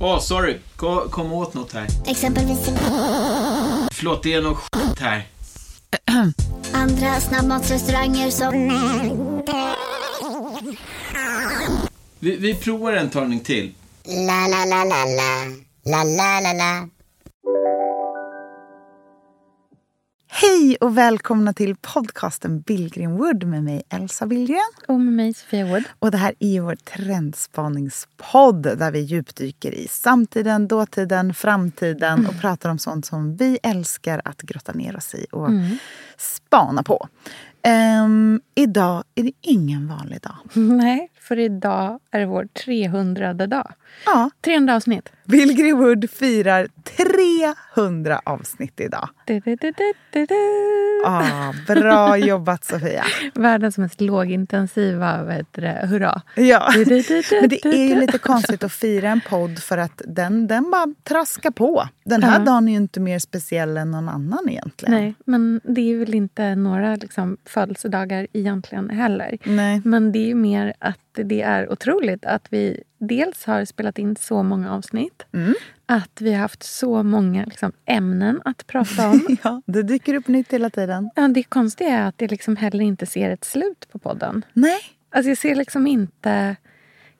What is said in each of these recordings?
Åh, oh, sorry. Kom, kom åt något här. Exempelvis... Förlåt, det är något skit här. Andra snabbmatsrestauranger som... Vi, vi provar en talning till. La, la, la, la, la. La, la, la, la. Hej och välkomna till podcasten Billgren Wood med mig Elsa Billgren. Och med mig Sofia Wood. Och det här är vår trendspaningspodd där vi djupdyker i samtiden, dåtiden, framtiden och pratar om sånt som vi älskar att grotta ner oss i och mm. spana på. Um, idag är det ingen vanlig dag. Nej, för idag är det vår 300 dag. Ja. 300 avsnitt. Bill Greenwood firar 300 avsnitt idag. Du, du, du, ah, bra jobbat Sofia. Världens mest lågintensiva hurra. Ja. Men det är ju lite konstigt att fira en podd för att den, den bara traskar på. Den här uh. dagen är ju inte mer speciell än någon annan egentligen. Nej, men det är väl inte några liksom, födelsedagar egentligen heller. Nej. Men det är ju mer att det är otroligt att vi dels har spelat in så många avsnitt. Mm. Att vi har haft så många liksom, ämnen att prata om. ja, det dyker upp nytt hela tiden. Ja, det konstiga är att jag liksom heller inte ser ett slut på podden. Nej. Alltså jag ser liksom inte...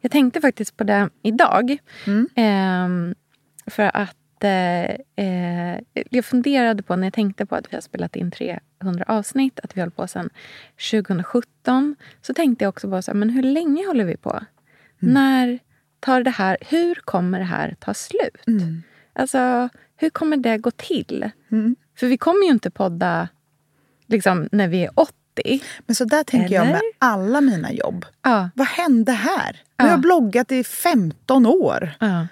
Jag tänkte faktiskt på det idag. Mm. Eh, för att eh, jag funderade på när jag tänkte på att vi har spelat in 300 avsnitt, att vi håller på sedan 2017. Så tänkte jag också på så här, men hur länge håller vi på? Mm. När tar det här, hur kommer det här ta slut? Mm. Alltså, hur kommer det gå till? Mm. För vi kommer ju inte podda liksom, när vi är 80. Men så där tänker Eller? jag med alla mina jobb. Ja. Vad hände här? Nu Ja. har jag bloggat i 15 år. Ja.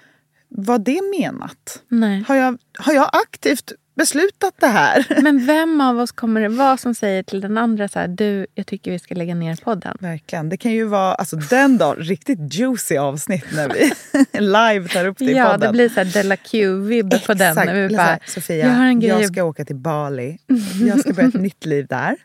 Var det menat? Nej. Har jag, har jag aktivt beslutat det här? Men vem av oss kommer det vara som säger till den andra så här, du, jag tycker vi ska lägga ner podden? Verkligen. Det kan ju vara alltså, den dagen riktigt juicy avsnitt när vi live tar upp det i Ja, podden. det blir så här Della Q-vibb på den. När vi bara, här, Sofia, jag har en grej. jag ska åka till Bali. Jag ska börja ett nytt liv där.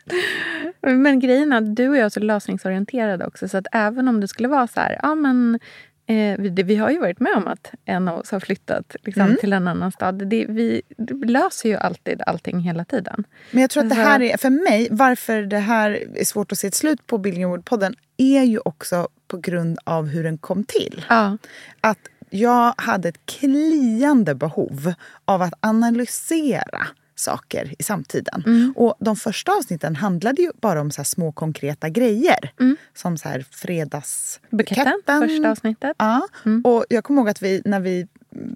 Men grejen är att du och jag är så lösningsorienterade också. Så att även om det skulle vara så här, ja men eh, vi, vi har ju varit med om att en av oss har flyttat liksom, Mm. till en annan stad. Det, vi det löser ju alltid allting hela tiden. Men jag tror att det Alltså- här är, för mig, varför det här är svårt att se ett slut på Billion Wood-podden är ju också på grund av hur den kom till. Ja. Att jag hade ett kliande behov av att analysera saker i samtiden. Mm. Och de första avsnitten handlade ju bara om så här små konkreta grejer. Mm. Som så här fredagsbuketten. Buketten, första avsnittet. Ja. Mm. Och jag kommer ihåg att vi, när vi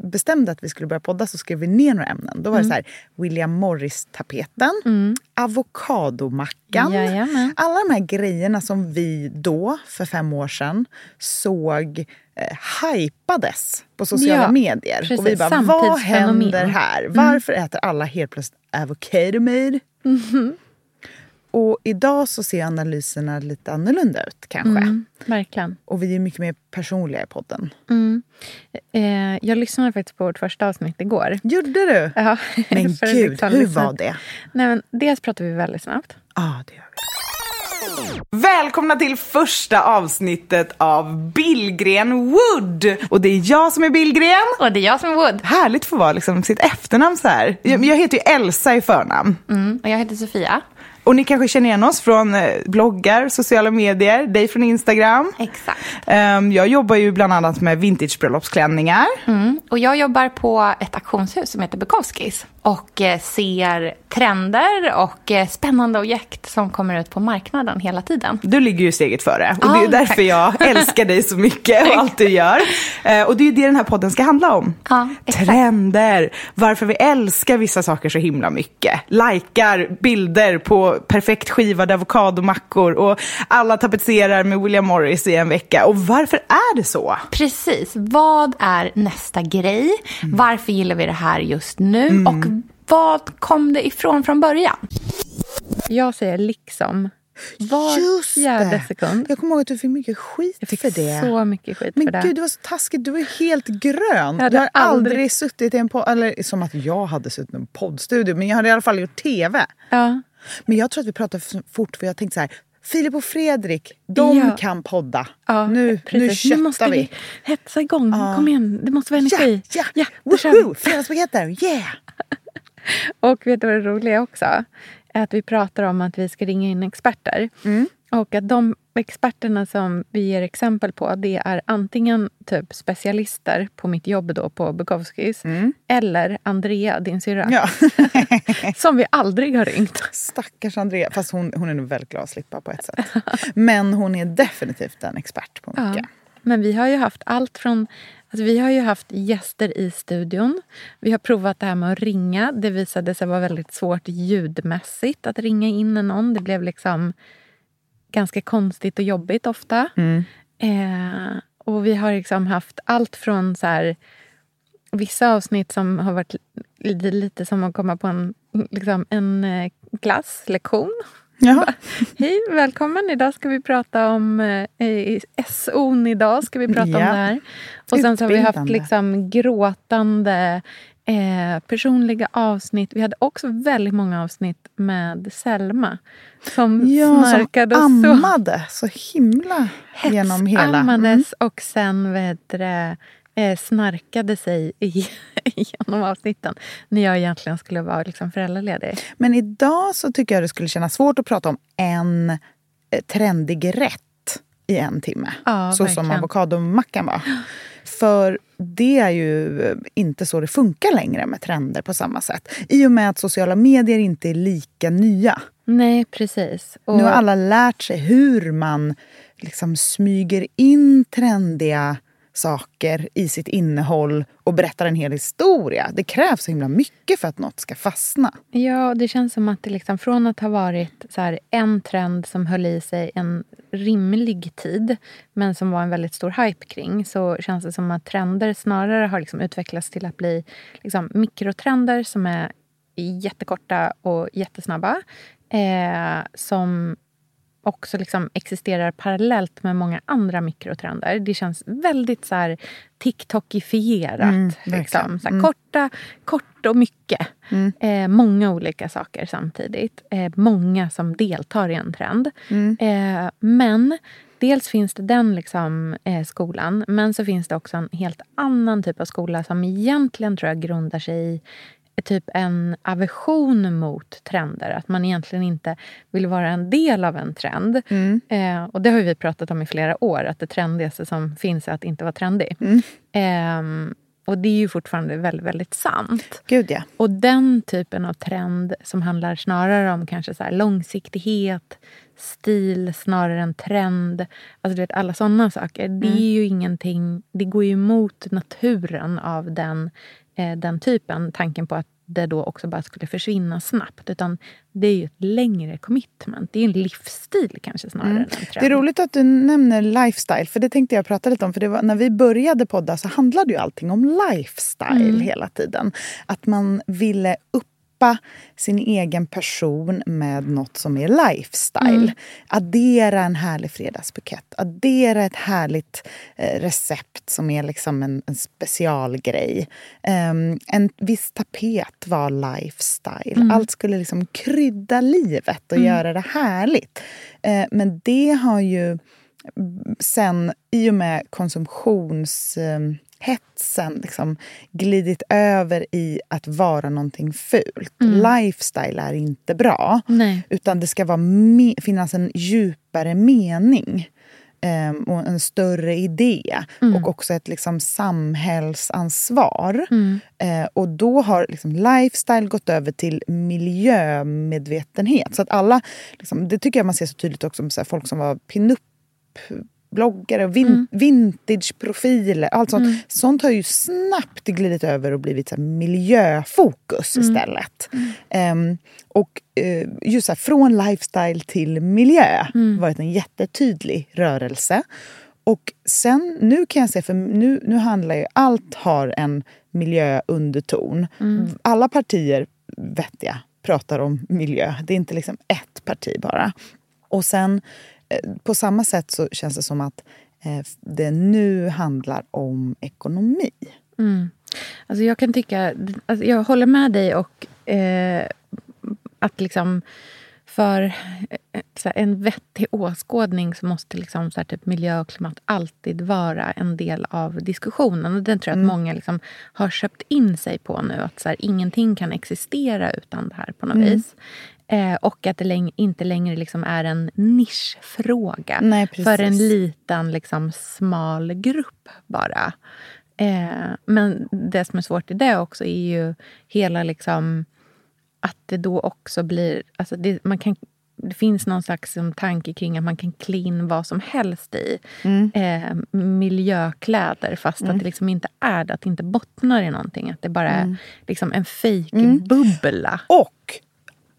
bestämde att vi skulle börja podda så skrev vi ner några ämnen. Då var det så här, William Morris-tapeten, Mm. avokadomackan. Jajamän. Alla de här grejerna som vi då, för fem år sedan, såg eh, hypades på sociala Ja, medier. Och vi precis. bara, vad händer här? Varför äter alla helt plötsligt avocadomade? Och idag så ser analyserna lite annorlunda ut kanske. Mm, verkligen. Och vi är mycket mer personliga i podden. Mm. Eh, jag lyssnade faktiskt på vårt första avsnitt igår. Gjorde du? Ja, Men gud, hur var det? Nej, men dels pratar vi väldigt snabbt. Ja, det gör vi. Välkomna till första avsnittet av Billgren Wood! Och det är jag som är Billgren. Och det är jag som är Wood. Härligt att få vara liksom sitt efternamn så här. Jag, jag heter ju Elsa i förnamn. Mm, och jag heter Sofia. Och ni kanske känner igen oss från eh, bloggar, sociala medier, dig från Instagram. Exakt. Ehm, jag jobbar ju bland annat med vintagebröllopsklänningar. Mm. Och jag jobbar på ett auktionshus som heter Bukowskis och eh, ser trender och eh, spännande objekt som kommer ut på marknaden hela tiden. Du ligger ju steget före. Och det är Ja, därför tack. jag älskar dig så mycket och allt du gör. Och det är ju det den här podden ska handla om. Exakt. Trender, varför vi älskar vissa saker så himla mycket. Likar bilder på och perfekt skivade avokadomackor och alla tapetserar med William Morris i en vecka. Och varför är det så? Precis. Vad är nästa grej? Mm. Varför gillar vi det här just nu? Och vad kom det ifrån från början? Jag säger liksom. Var Just fjärde det. sekund. Jag kommer ihåg att du fick mycket skit Jag fick för det. så mycket skit Men för det. gud, det var så taskigt. Du var helt grön. Jag Jag har aldrig, aldrig- suttit i en podd, eller som att jag hade suttit i en poddstudio, men jag hade i alla fall gjort tv. Ja. Men jag tror att vi pratar för fort, för jag tänkte så här, Filip och Fredrik, de Ja. kan podda. Ja, nu, nu precis. köttar måste vi. hetsa igång. Kom igen, det måste vara Ja, energi. ja, ja vi. Woho! Yeah! Och vet du vad det roliga också? Att vi pratar om att vi ska ringa in experter. Mm. Och att de experterna som vi ger exempel på det är antingen typ specialister på mitt jobb då på Bukowskis eller Andrea, din syrra, Mm. Ja. som vi aldrig har ringt. Stackars Andrea. Fast hon, hon är nog väldigt glad att slippa på ett sätt. Men hon är definitivt en expert på mycket. Ja. Men vi har ju haft allt från... Alltså vi har ju haft gäster i studion. Vi har provat det här med att ringa. Det visade sig vara väldigt svårt ljudmässigt att ringa in någon. Det blev liksom ganska konstigt och jobbigt ofta. Eh, och vi har liksom haft allt från så här, vissa avsnitt som har varit lite, lite som att komma på en, liksom en eh. Jaha. Hej, välkommen. Idag ska vi prata om eh, SO'n idag ska vi prata om Ja. det här. Och sen så har vi haft liksom gråtande eh, personliga avsnitt. Vi hade också väldigt många avsnitt med Selma som Ja, snarkade som och så ammade så himla genom hela... Mm. ammades och sen det, eh, snarkade sig i, genom avsnitten när jag egentligen skulle vara liksom föräldraledig. Men idag så tycker jag det skulle kännas svårt att prata om en eh, trendig rätt i en timme. Ja, så som verkligen. avokadomackan var. För det är ju eh, inte så det funkar längre med trender på samma sätt. I och med att sociala medier inte är lika nya. Nej, precis. Och, Nu har alla lärt sig hur man liksom smyger in trendiga saker i sitt innehåll och berättar en hel historia. Det krävs så himla mycket för att något ska fastna. Ja, det känns som att det liksom, från att ha varit så här, en trend som höll i sig en rimlig tid men som var en väldigt stor hype kring så känns det som att trender snarare har liksom utvecklats till att bli liksom, mikrotrender som är jättekorta och jättesnabba. Eh, som också liksom existerar parallellt med många andra mikrotrender. Det känns väldigt så här TikTokifierat. Mm, liksom. så här, korta, kort och mycket. Eh, många olika saker samtidigt. Eh, många som deltar i en trend. Eh, men dels finns det den liksom, eh, skolan. Men så finns det också en helt annan typ av skola som egentligen tror jag grundar sig i typ en aversion mot trender. Att man egentligen inte vill vara en del av en trend. Eh, och det har vi pratat om i flera år, att det trendigaste som finns är att inte vara trendig. Eh, och det är ju fortfarande väldigt, väldigt sant. Gud ja. Och den typen av trend som handlar snarare om kanske så långsiktighet, stil snarare än trend. Alltså du vet alla sådana saker. Det är ju ingenting, det går ju emot naturen av den, den typen. Tanken på att det då också bara skulle försvinna snabbt. Utan det är ju ett längre commitment. Det är ju en livsstil kanske snarare trend. Det är roligt att du nämner lifestyle, för det tänkte jag prata lite om. För det var, när vi började podda så handlade ju allting om lifestyle hela tiden. Att man ville uppa sin egen person med något som är lifestyle. Addera en härlig fredagsbukett. Addera ett härligt eh, recept som är liksom en, en specialgrej. Ehm, en viss tapet var lifestyle. Allt skulle liksom krydda livet och göra det härligt. Eh, men det har ju sen, i och med konsumtionshetsen, liksom, glidit över i att vara någonting fult. Lifestyle är inte bra. Nej. Utan det ska vara finnas en djupare mening. ehm, och en större idé. Och också ett liksom, samhällsansvar. Eh, och då har liksom, lifestyle gått över till miljömedvetenhet. Så att alla, liksom, det tycker jag man ser så tydligt också med folk som var pinup bloggare och vin, vintageprofiler. Allt sånt. sånt har ju snabbt glidit över och blivit så miljöfokus istället. Ehm, och eh, just så här, från lifestyle till miljö har varit en jättetydlig rörelse. Och sen, nu kan jag säga, för nu, nu handlar ju allt har en miljöunderton. Alla partier, vettiga, pratar om miljö. Det är inte liksom ett parti bara. Och sen på samma sätt så känns det som att eh, det nu handlar om ekonomi. Alltså jag kan tycka... Alltså jag håller med dig och eh, att liksom för eh, här, en vettig åskådning så måste liksom så här, typ miljö och klimat alltid vara en del av diskussionen. Och Den tror jag att många liksom har köpt in sig på nu. Att så här, ingenting kan existera utan det här på något vis. Eh, och att det läng- inte längre liksom är en nischfråga Nej, för en liten liksom, smal grupp bara. Eh, men det som är svårt i det också är ju hela liksom att det då också blir... Alltså det, man kan, det finns någon slags som tanke kring att man kan klä in vad som helst i eh, miljökläder fast att det liksom inte är det. Att det inte bottnar i någonting. Att det bara är liksom en fejkbubbla. Och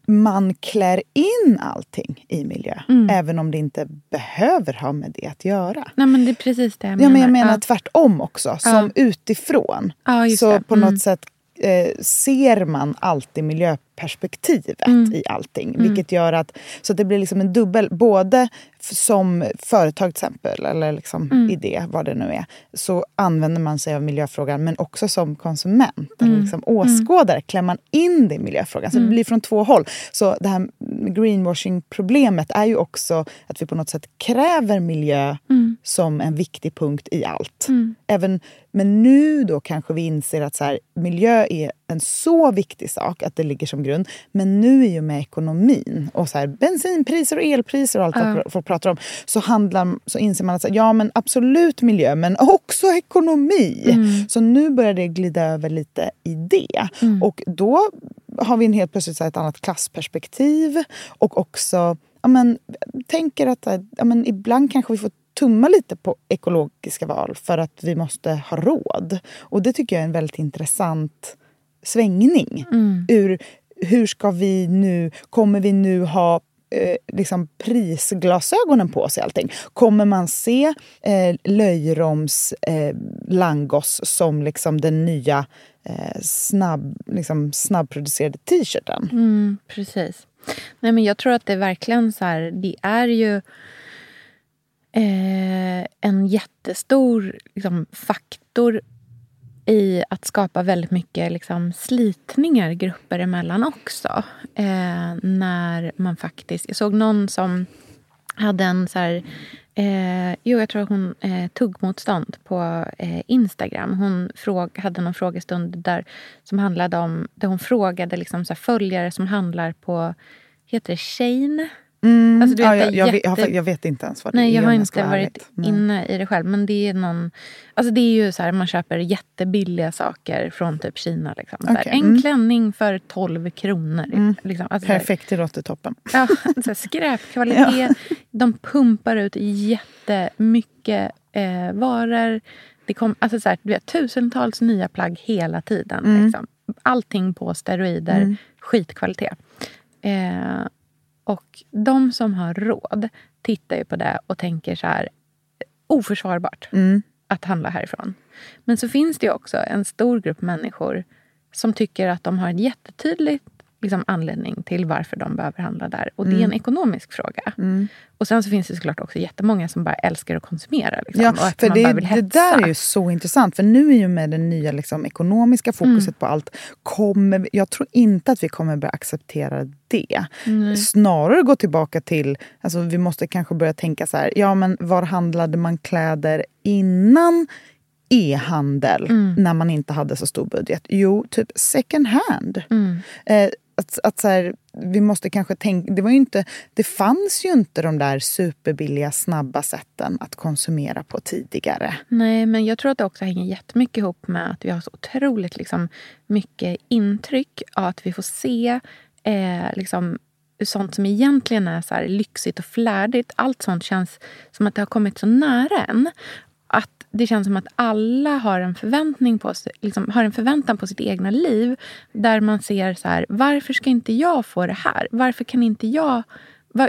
man klär in allting i miljö. Även om det inte behöver ha med det att göra. Nej, men det är precis det jag menar. Ja, men jag menar Ja. tvärtom också. Som utifrån. Ja, så det. på Mm. något sätt eh, ser man alltid miljöperspektivet Mm. i allting. Vilket gör att, så att det blir liksom en dubbel, både som företag till exempel, eller liksom Mm. idé, vad det nu är, så använder man sig av miljöfrågan. Men också som konsument, Mm. eller liksom åskådare, klär man in det i miljöfrågan. Så det blir från två håll. Så det här greenwashing-problemet är ju också att vi på något sätt kräver miljö som en viktig punkt i allt. Även, men nu då kanske vi inser att så här, miljö är en så viktig sak att det ligger som grund. Men nu i och med ekonomin och så här, bensinpriser och elpriser och allt vad folk pratar om så, handlar, så inser man att så här, ja, men absolut miljö men också ekonomi. Så nu börjar det glida över lite i det. Och då har vi en helt plötsligt så här, ett annat klassperspektiv och också ja, men, tänker att ja, men, ibland kanske vi får tumma lite på ekologiska val för att vi måste ha råd. Och det tycker jag är en väldigt intressant svängning. Ur, hur ska vi nu, kommer vi nu ha eh, liksom prisglasögonen på sig allting? Kommer man se eh, löjroms eh, langos som liksom den nya eh, snabb, liksom, snabbproducerade t-shirten? Mm, precis. Nej, men jag tror att det är verkligen så här, det är ju eh, en jättestor liksom, faktor i att skapa väldigt mycket liksom, slitningar grupper emellan också. Eh, när man faktiskt... Jag såg någon som hade en så här... Eh, jo, jag tror att hon eh, tuggmotstånd på eh, Instagram. Hon fråg, hade någon frågestund där som handlade om... Där hon frågade liksom, så här, följare som handlar på... Heter det Shane? Mm, Alltså, ja, jag, det är jag, vet, jag, jätte- jag vet inte ens vad det Nej, är jag har inte varit ärligt. Nej. inne i det själv. Men det är någon... Alltså det är ju så här, man köper jättebilliga saker från typ Kina. Liksom. Så här, en mm. klänning för 12 kronor. Liksom. Alltså, Perfekt till toppen. Ja, så här, skräpkvalitet. De pumpar ut jättemycket eh, varor. Det kom, alltså så här, du vet, tusentals nya plagg hela tiden. Liksom. Allting på steroider. Skitkvalitet. Eh, och de som har råd tittar ju på det och tänker så här oförsvarbart att handla härifrån. Men så finns det ju också en stor grupp människor som tycker att de har en jättetydlig liksom, anledning till varför de behöver handla där. Och det är en ekonomisk fråga. Och sen så finns det såklart också jättemånga som bara älskar att konsumera. Liksom, Ja, och för det, det där är ju så intressant. För nu i och med det nya liksom, ekonomiska fokuset Mm. på allt, kommer, jag tror inte att vi kommer börja acceptera det. Snarare gå tillbaka till, alltså, vi måste kanske börja tänka så här, ja men var handlade man kläder innan e-handel Mm. när man inte hade så stor budget? Jo, typ second hand. Mm. Eh, att, att så här, vi måste kanske tänka... Det, var ju inte, det fanns ju inte de där superbilliga, snabba sätten att konsumera på tidigare. Nej, men jag tror att det också hänger jättemycket ihop med att vi har så otroligt liksom, mycket intryck av att vi får se eh, liksom, sånt som egentligen är så här lyxigt och flärdigt. Allt sånt känns som att det har kommit så nära en. Det känns som att alla har en, förväntning på liksom, har en förväntan på sitt egna liv. Där man ser så här, varför ska inte jag få det här? Varför kan inte jag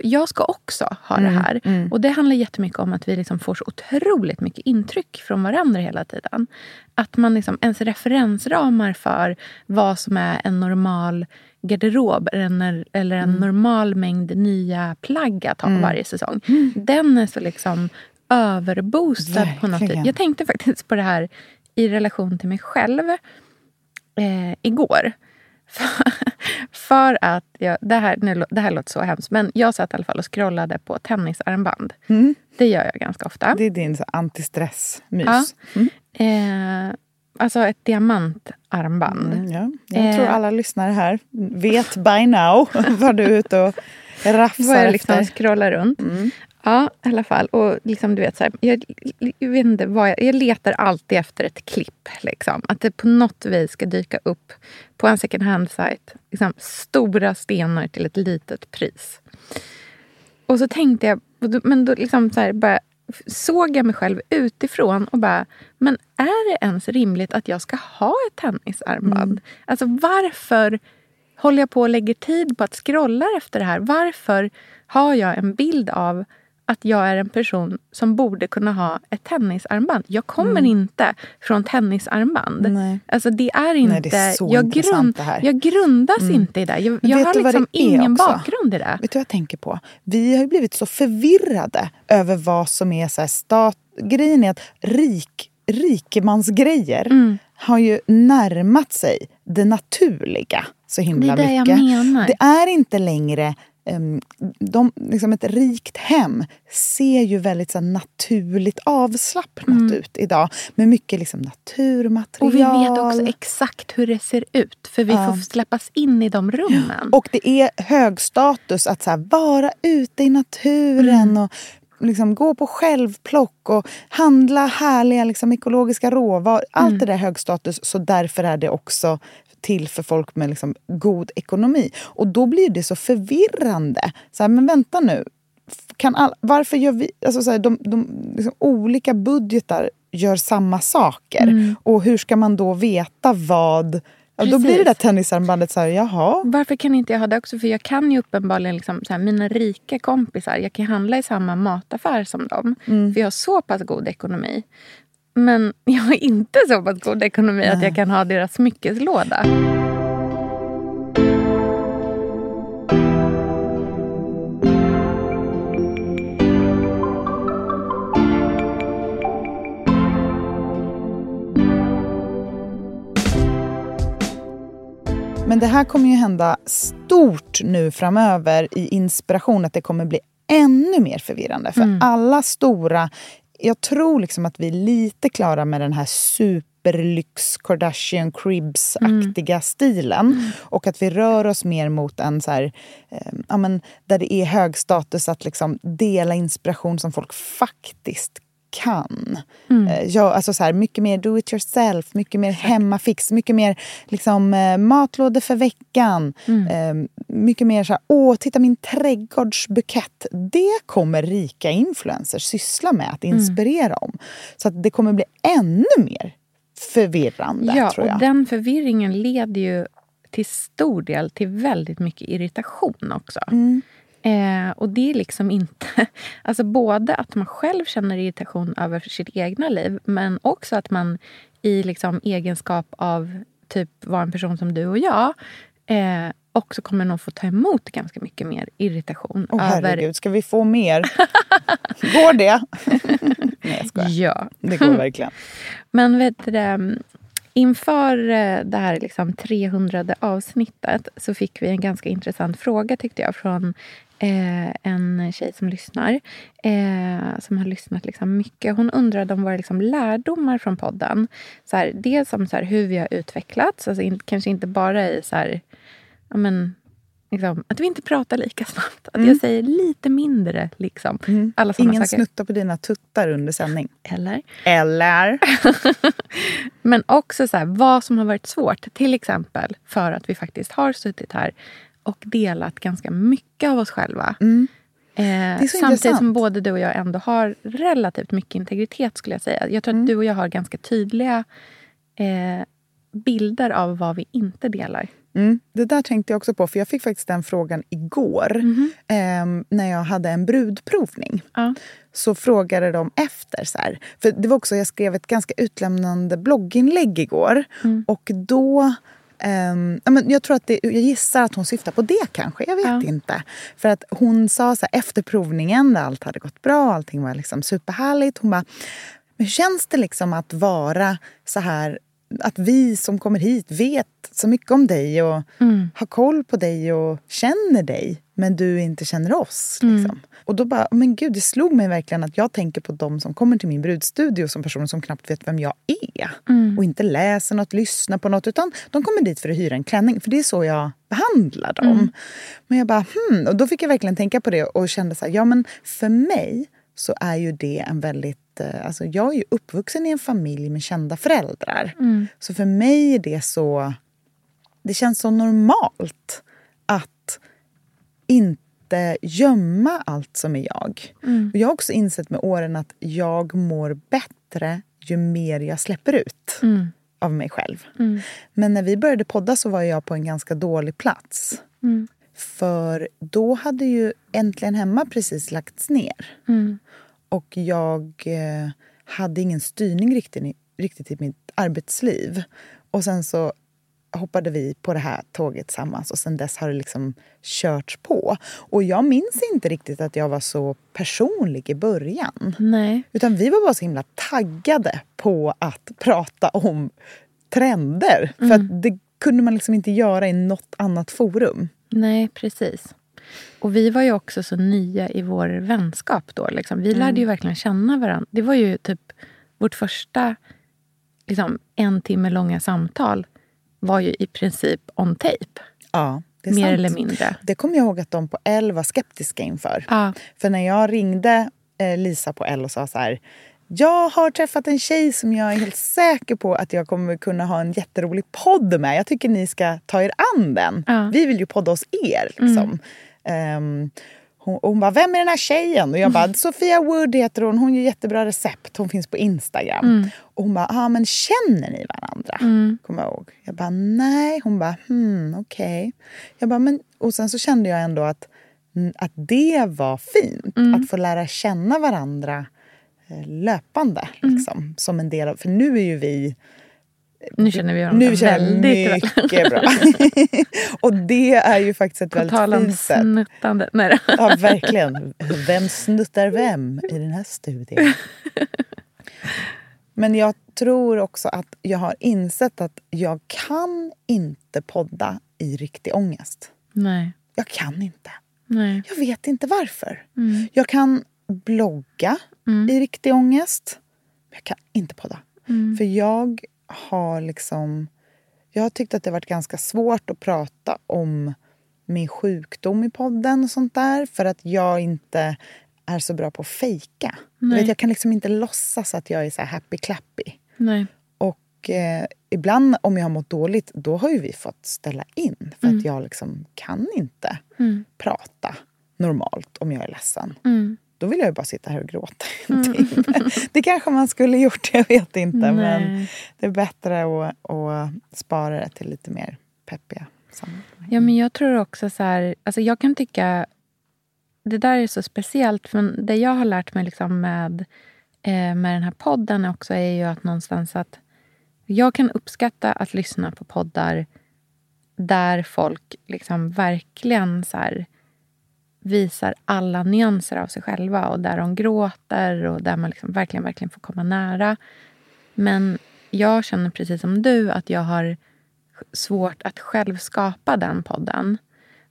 jag ska också ha mm, det här. Mm. Och Det handlar jättemycket om att vi liksom får så otroligt mycket intryck från varandra hela tiden. Att man liksom, ens referensramar för vad som är en normal garderob eller, eller en mm. normal mängd nya plagg att ha mm. varje säsong. Mm. Den är så liksom överboostad Verkligen. på något vis. Jag tänkte faktiskt på det här i relation till mig själv eh, igår. För, att, jag, det, här, nu, det här låter så hemskt, men jag satt i alla fall och scrollade på tennisarmband. Mm. Det gör jag ganska ofta. Det är din antistressmys. Ja. Mm. Eh, alltså ett diamantarmband. Mm, ja. Jag eh, tror alla lyssnare här vet by now vad du är ute och rafsar vad jag liksom efter. scrollar runt. Mm. Ja, i alla fall. Och liksom, du vet, så här, jag, jag, vet inte vad jag, jag letar alltid efter ett klipp. Liksom. Att det på något vis ska dyka upp på en second hand-sajt. Liksom, stora stenar till ett litet pris. Och så tänkte jag, men då liksom så här, bara, såg jag mig själv utifrån och bara, men är det ens rimligt att jag ska ha ett tennisarmband? Mm. Alltså varför håller jag på och lägger tid på att scrolla efter det här? Varför har jag en bild av att jag är en person som borde kunna ha ett tennisarmband. Jag kommer mm. inte från tennisarmband. Nej. Alltså det är inte... Nej, det är så jag, grund, det här. jag grundas mm. inte i det. Jag, jag har liksom ingen också? bakgrund i det. Vet du vad jag tänker på? Vi har blivit så förvirrade över vad som är så stat... Grejen är att rik, rikemansgrejer mm. har ju närmat sig det naturliga så himla det är mycket. Jag menar. Det är inte längre de, liksom ett rikt hem ser ju väldigt så naturligt avslappnat mm. ut idag. Med mycket liksom naturmaterial. Och vi vet också exakt hur det ser ut. För vi ja. får släppas in i de rummen. Och det är hög status att så här, vara ute i naturen. Mm. och liksom gå på självplock och handla härliga liksom, ekologiska råvaror. Allt mm. det där är hög status, så därför är det också till för folk med liksom god ekonomi. Och då blir det så förvirrande. Så här, men vänta nu. Kan all, varför gör vi... Alltså så här, de, de liksom, olika budgetar gör samma saker. Mm. Och hur ska man då veta vad... Ja, då blir det där tennisarmbandet så här, jaha. Varför kan inte jag ha det också? För jag kan ju uppenbarligen, liksom, så här, mina rika kompisar, jag kan handla i samma mataffär som dem. Mm. För jag har så pass god ekonomi. Men jag har inte så pass god ekonomi Nej. att jag kan ha deras smyckeslåda. Men det här kommer ju hända stort nu framöver i inspiration. Att det kommer bli ännu mer förvirrande. För mm. alla stora jag tror liksom att vi är lite klara med den här superlyx Kardashian Cribs-aktiga mm. stilen. Mm. Och att vi rör oss mer mot en så här, eh, ja, men, där det är hög status att liksom dela inspiration som folk faktiskt kan. Mm. Eh, jag, alltså så här, mycket mer do it yourself, mycket mer hemmafix, mycket mer liksom, eh, matlådor för veckan. Mm. Eh, mycket mer så här, åh, titta min trädgårdsbukett. Det kommer rika influencers syssla med att mm. inspirera mm. om. Så att det kommer bli ännu mer förvirrande, ja, tror jag. och den förvirringen leder ju till stor del till väldigt mycket irritation också. Mm. Eh, och det är liksom inte... Alltså både att man själv känner irritation över sitt egna liv men också att man i liksom egenskap av typ vara en person som du och jag eh, också kommer nog få ta emot ganska mycket mer irritation. Åh oh, herregud, ska vi få mer? går det? Nej, jag skojar. Ja. Det går verkligen. Men vet du, Inför eh, det här liksom 300 avsnittet så fick vi en ganska intressant fråga tyckte jag från eh, en tjej som lyssnar. Eh, som har lyssnat liksom mycket. Hon undrade om våra liksom lärdomar från podden. Så här, dels om så här, hur vi har utvecklats. Alltså in, kanske inte bara i så här, ja, men, liksom, att vi inte pratar lika snabbt. Att mm. jag säger lite mindre. Liksom, mm. alla Ingen saker. snuttar på dina tuttar under sändning. Eller? Eller? Men också så vad som har varit svårt. Till exempel för att vi faktiskt har suttit här och delat ganska mycket av oss själva. Mm. Eh, så samtidigt intressant. som både du och jag ändå har relativt mycket integritet. skulle Jag säga. Jag tror Mm. att du och jag har ganska tydliga eh, bilder av vad vi inte delar. Mm, det där tänkte jag också på, för jag fick faktiskt den frågan igår. ehm, när jag hade en brudprovning. Ja. Så frågade de efter. Så här, för det var också, Jag skrev ett ganska utlämnande blogginlägg igår. Och då... ja, men jag, tror att det, jag gissar att hon syftar på det kanske. Jag vet Ja. inte. För att hon sa så här, efter provningen, där allt hade gått bra, allting var liksom superhärligt. Hon bara, men hur känns det liksom att vara så här att vi som kommer hit vet så mycket om dig och har koll på dig och känner dig men du inte känner oss. Liksom. Och då bara, men gud, det slog mig verkligen att jag tänker på de som kommer till min brudstudio som personer som knappt vet vem jag är. Och inte läser något, lyssnar på något, utan de kommer dit för att hyra en klänning. För det är så jag behandlar dem. Men jag bara, hmm. Och då fick jag verkligen tänka på det och kände så här, ja men för mig så är ju det en väldigt... eh, Alltså jag är ju uppvuxen i en familj med kända föräldrar. Så för mig är det så... Det känns så normalt inte gömma allt som är jag. Och jag har också insett med åren att jag mår bättre ju mer jag släpper ut av mig själv. Men när vi började podda så var jag på en ganska dålig plats. För då hade ju Äntligen hemma precis lagts ner. Och jag eh, hade ingen styrning riktigt, riktigt i mitt arbetsliv. Och sen så hoppade vi på det här tåget tillsammans och sen dess har det liksom körts på. Och jag minns inte riktigt att jag var så personlig i början. Nej. Utan vi var bara så himla taggade på att prata om trender. För att det kunde man liksom inte göra i något annat forum. Nej, precis. Och vi var ju också så nya i vår vänskap då. Liksom. Vi lärde ju verkligen känna varandra. Det var ju typ vårt första liksom, en timme långa samtal var ju i princip on tape. Ja, Mer sant. eller mindre. Det kommer jag ihåg att de på L var skeptiska inför. Ja. För när jag ringde eh, Lisa på L och sa så här jag har träffat en tjej som jag är helt säker på att jag kommer kunna ha en jätterolig podd med. Jag tycker ni ska ta er an den. Ja. Vi vill ju podda hos er. Liksom. Ehm, hon, hon bara, vem är den här tjejen? Och jag bara, Sofia Wood heter hon. Hon gör jättebra recept. Hon finns på Instagram. Och hon bara, ah, men känner ni varandra? Kommer jag ihåg. Jag bara, nej. Hon bara, hmm, okej. Jag bara, men... Och sen så kände jag ändå att, mm, att det var fint. Att få lära känna varandra eh, löpande. Liksom, som en del av, för nu är ju vi Nu känner vi varandra nu väldigt väl. mycket bra. och det är ju faktiskt ett väldigt om fint sätt. snuttande. Nej. Ja, verkligen. Vem snuttar vem i den här studien? Men jag tror också att jag har insett att jag kan inte podda i riktig ångest. Nej. Jag kan inte. Nej. Jag vet inte varför. Jag kan blogga i riktig ångest. Men jag kan inte podda. För jag har liksom... Jag har tyckt att det har varit ganska svårt att prata om min sjukdom i podden och sånt där. För att jag inte är så bra på att fejka. Vet, jag kan liksom inte låtsas att jag är så här happy-clappy. Nej. Och eh, ibland om jag har mått dåligt, då har ju vi fått ställa in. För att jag liksom kan inte prata normalt om jag är ledsen. Mm. Då vill jag ju bara sitta här och gråta timme. Det kanske man skulle gjort, jag vet inte. Men Nej. det är bättre att, att spara det till lite mer peppiga sammanhang. Ja, men jag tror också så här... Alltså jag kan tycka... Det där är så speciellt. Men det jag har lärt mig liksom med, eh, med den här podden också är ju att någonstans att jag kan uppskatta att lyssna på poddar där folk liksom verkligen så här, visar alla nyanser av sig själva och där de gråter och där man liksom verkligen, verkligen får komma nära. Men jag känner precis som du att jag har svårt att själv skapa den podden.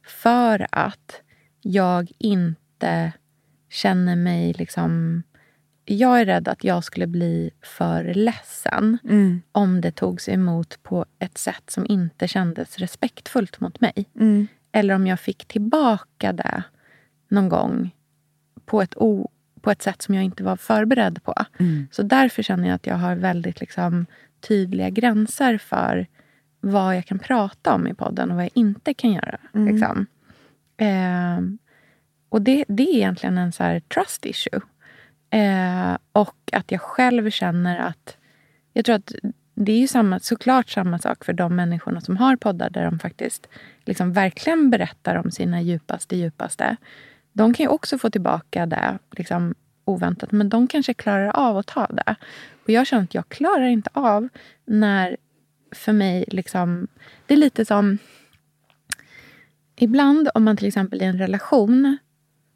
För att jag inte känner mig liksom... Jag är rädd att jag skulle bli för ledsen om det togs emot på ett sätt som inte kändes respektfullt mot mig. Eller om jag fick tillbaka det någon gång på ett, o, på ett sätt som jag inte var förberedd på. Så därför känner jag att jag har väldigt liksom, tydliga gränser för vad jag kan prata om i podden och vad jag inte kan göra. Mm. Liksom. Eh, och det, det är egentligen en så här trust issue. Eh, och att jag själv känner att... Jag tror att det är ju samma, såklart samma sak för de människorna som har poddar där de faktiskt liksom verkligen berättar om sina djupaste, djupaste. De kan ju också få tillbaka det liksom, oväntat, men de kanske klarar av att ta det. Och jag känner att jag klarar inte av när för mig... liksom Det är lite som... Ibland om man till exempel i en relation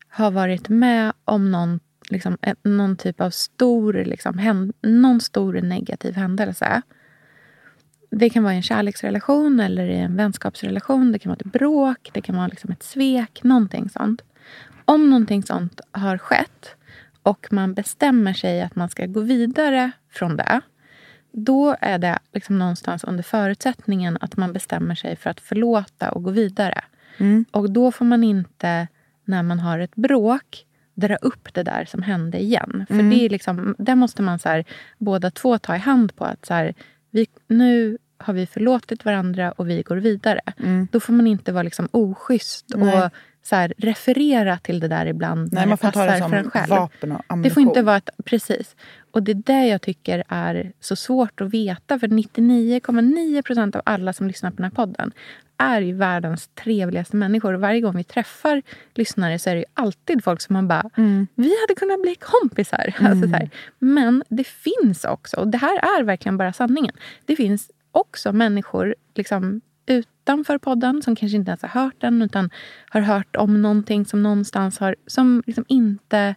har varit med om någon, liksom, någon typ av stor, liksom, händ, någon stor negativ händelse. Det kan vara i en kärleksrelation eller i en vänskapsrelation. Det kan vara ett bråk, det kan vara liksom ett svek, någonting sånt. Om någonting sånt har skett och man bestämmer sig att man ska gå vidare från det då är det liksom någonstans under förutsättningen att man bestämmer sig för att förlåta och gå vidare. Mm. Och då får man inte, när man har ett bråk, dra upp det där som hände igen. För Mm. det är liksom, där måste man så här, båda två ta i hand på att så här, vi, nu har vi förlåtit varandra och vi går vidare. Mm. Då får man inte vara liksom oschysst Nej. och så här, referera till det där ibland Nej, när man det får ta passar det för en själv. vapen och ammunition. Det får inte vara ett, precis. Och det är det jag tycker är så svårt att veta. För 99,9 procent av alla som lyssnar på den här podden är ju världens trevligaste människor. Och varje gång vi träffar lyssnare så är det ju alltid folk som man bara, Mm. vi hade kunnat bli kompisar. Alltså så här. Men det finns också, och det här är verkligen bara sanningen. Det finns också människor liksom, utanför podden som kanske inte ens har hört den utan har hört om någonting som någonstans har... Som liksom inte...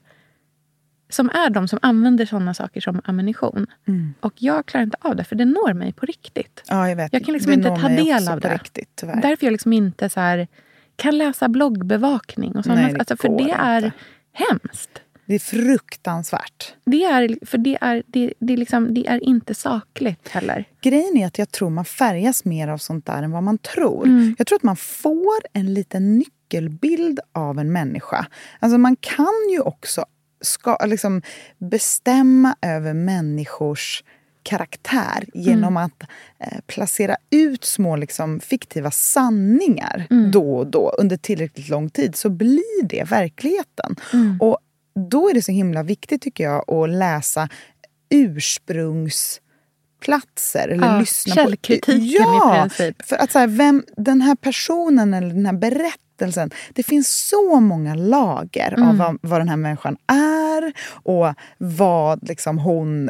Som är de som använder såna saker som ammunition. Mm. Och jag klarar inte av det, för det når mig på riktigt. Ja, jag vet. Jag kan liksom Det inte ta del av det. Riktigt, tyvärr. Därför jag liksom inte så här, kan läsa bloggbevakning. Och det alltså, för det är inte. hemskt. Det är fruktansvärt. Det är, för det är, det, det, är liksom, det är inte sakligt heller. Grejen är att jag tror man färgas mer av sånt där än vad man tror. Mm. Jag tror att man får en liten nyckelbild av en människa. Alltså man kan ju också ska, liksom, bestämma över människors karaktär genom att eh, placera ut små liksom, fiktiva sanningar då och då under tillräckligt lång tid så blir det verkligheten. Och då är det så himla viktigt tycker jag att läsa ursprungsplatser. Eller Ja, lyssna källkritiken i ja, princip. För att så här, vem, den här personen eller den här berättelsen. Det finns så många lager Mm. av vad, vad den här människan är och vad liksom, hon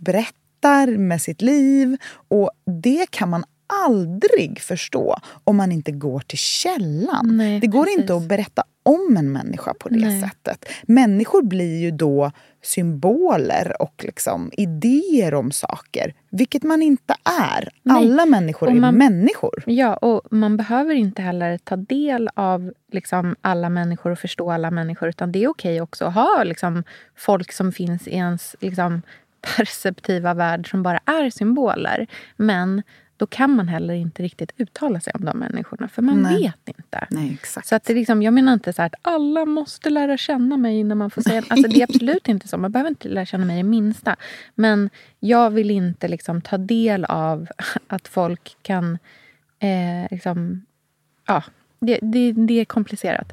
berättar med sitt liv. Och det kan man aldrig förstå om man inte går till källan. Nej, det går precis. inte att berätta om en människa på det Nej. sättet. Människor blir ju då symboler och liksom idéer om saker, vilket man inte är. Nej. Alla människor Och är man- människor. Ja, och man behöver inte heller ta del av liksom, alla människor och förstå alla människor. Utan det är okej också att ha liksom, folk som finns i ens liksom, perceptiva värld som bara är symboler. Men då kan man heller inte riktigt uttala sig om de människorna, för man Nej. vet inte. Nej. Så att det liksom, jag menar inte så här att alla måste lära känna mig innan man får säga... Alltså det är absolut inte så. Man behöver inte lära känna mig det minsta. Men jag vill inte liksom ta del av att folk kan... Eh, liksom, ja, det, det, det är komplicerat.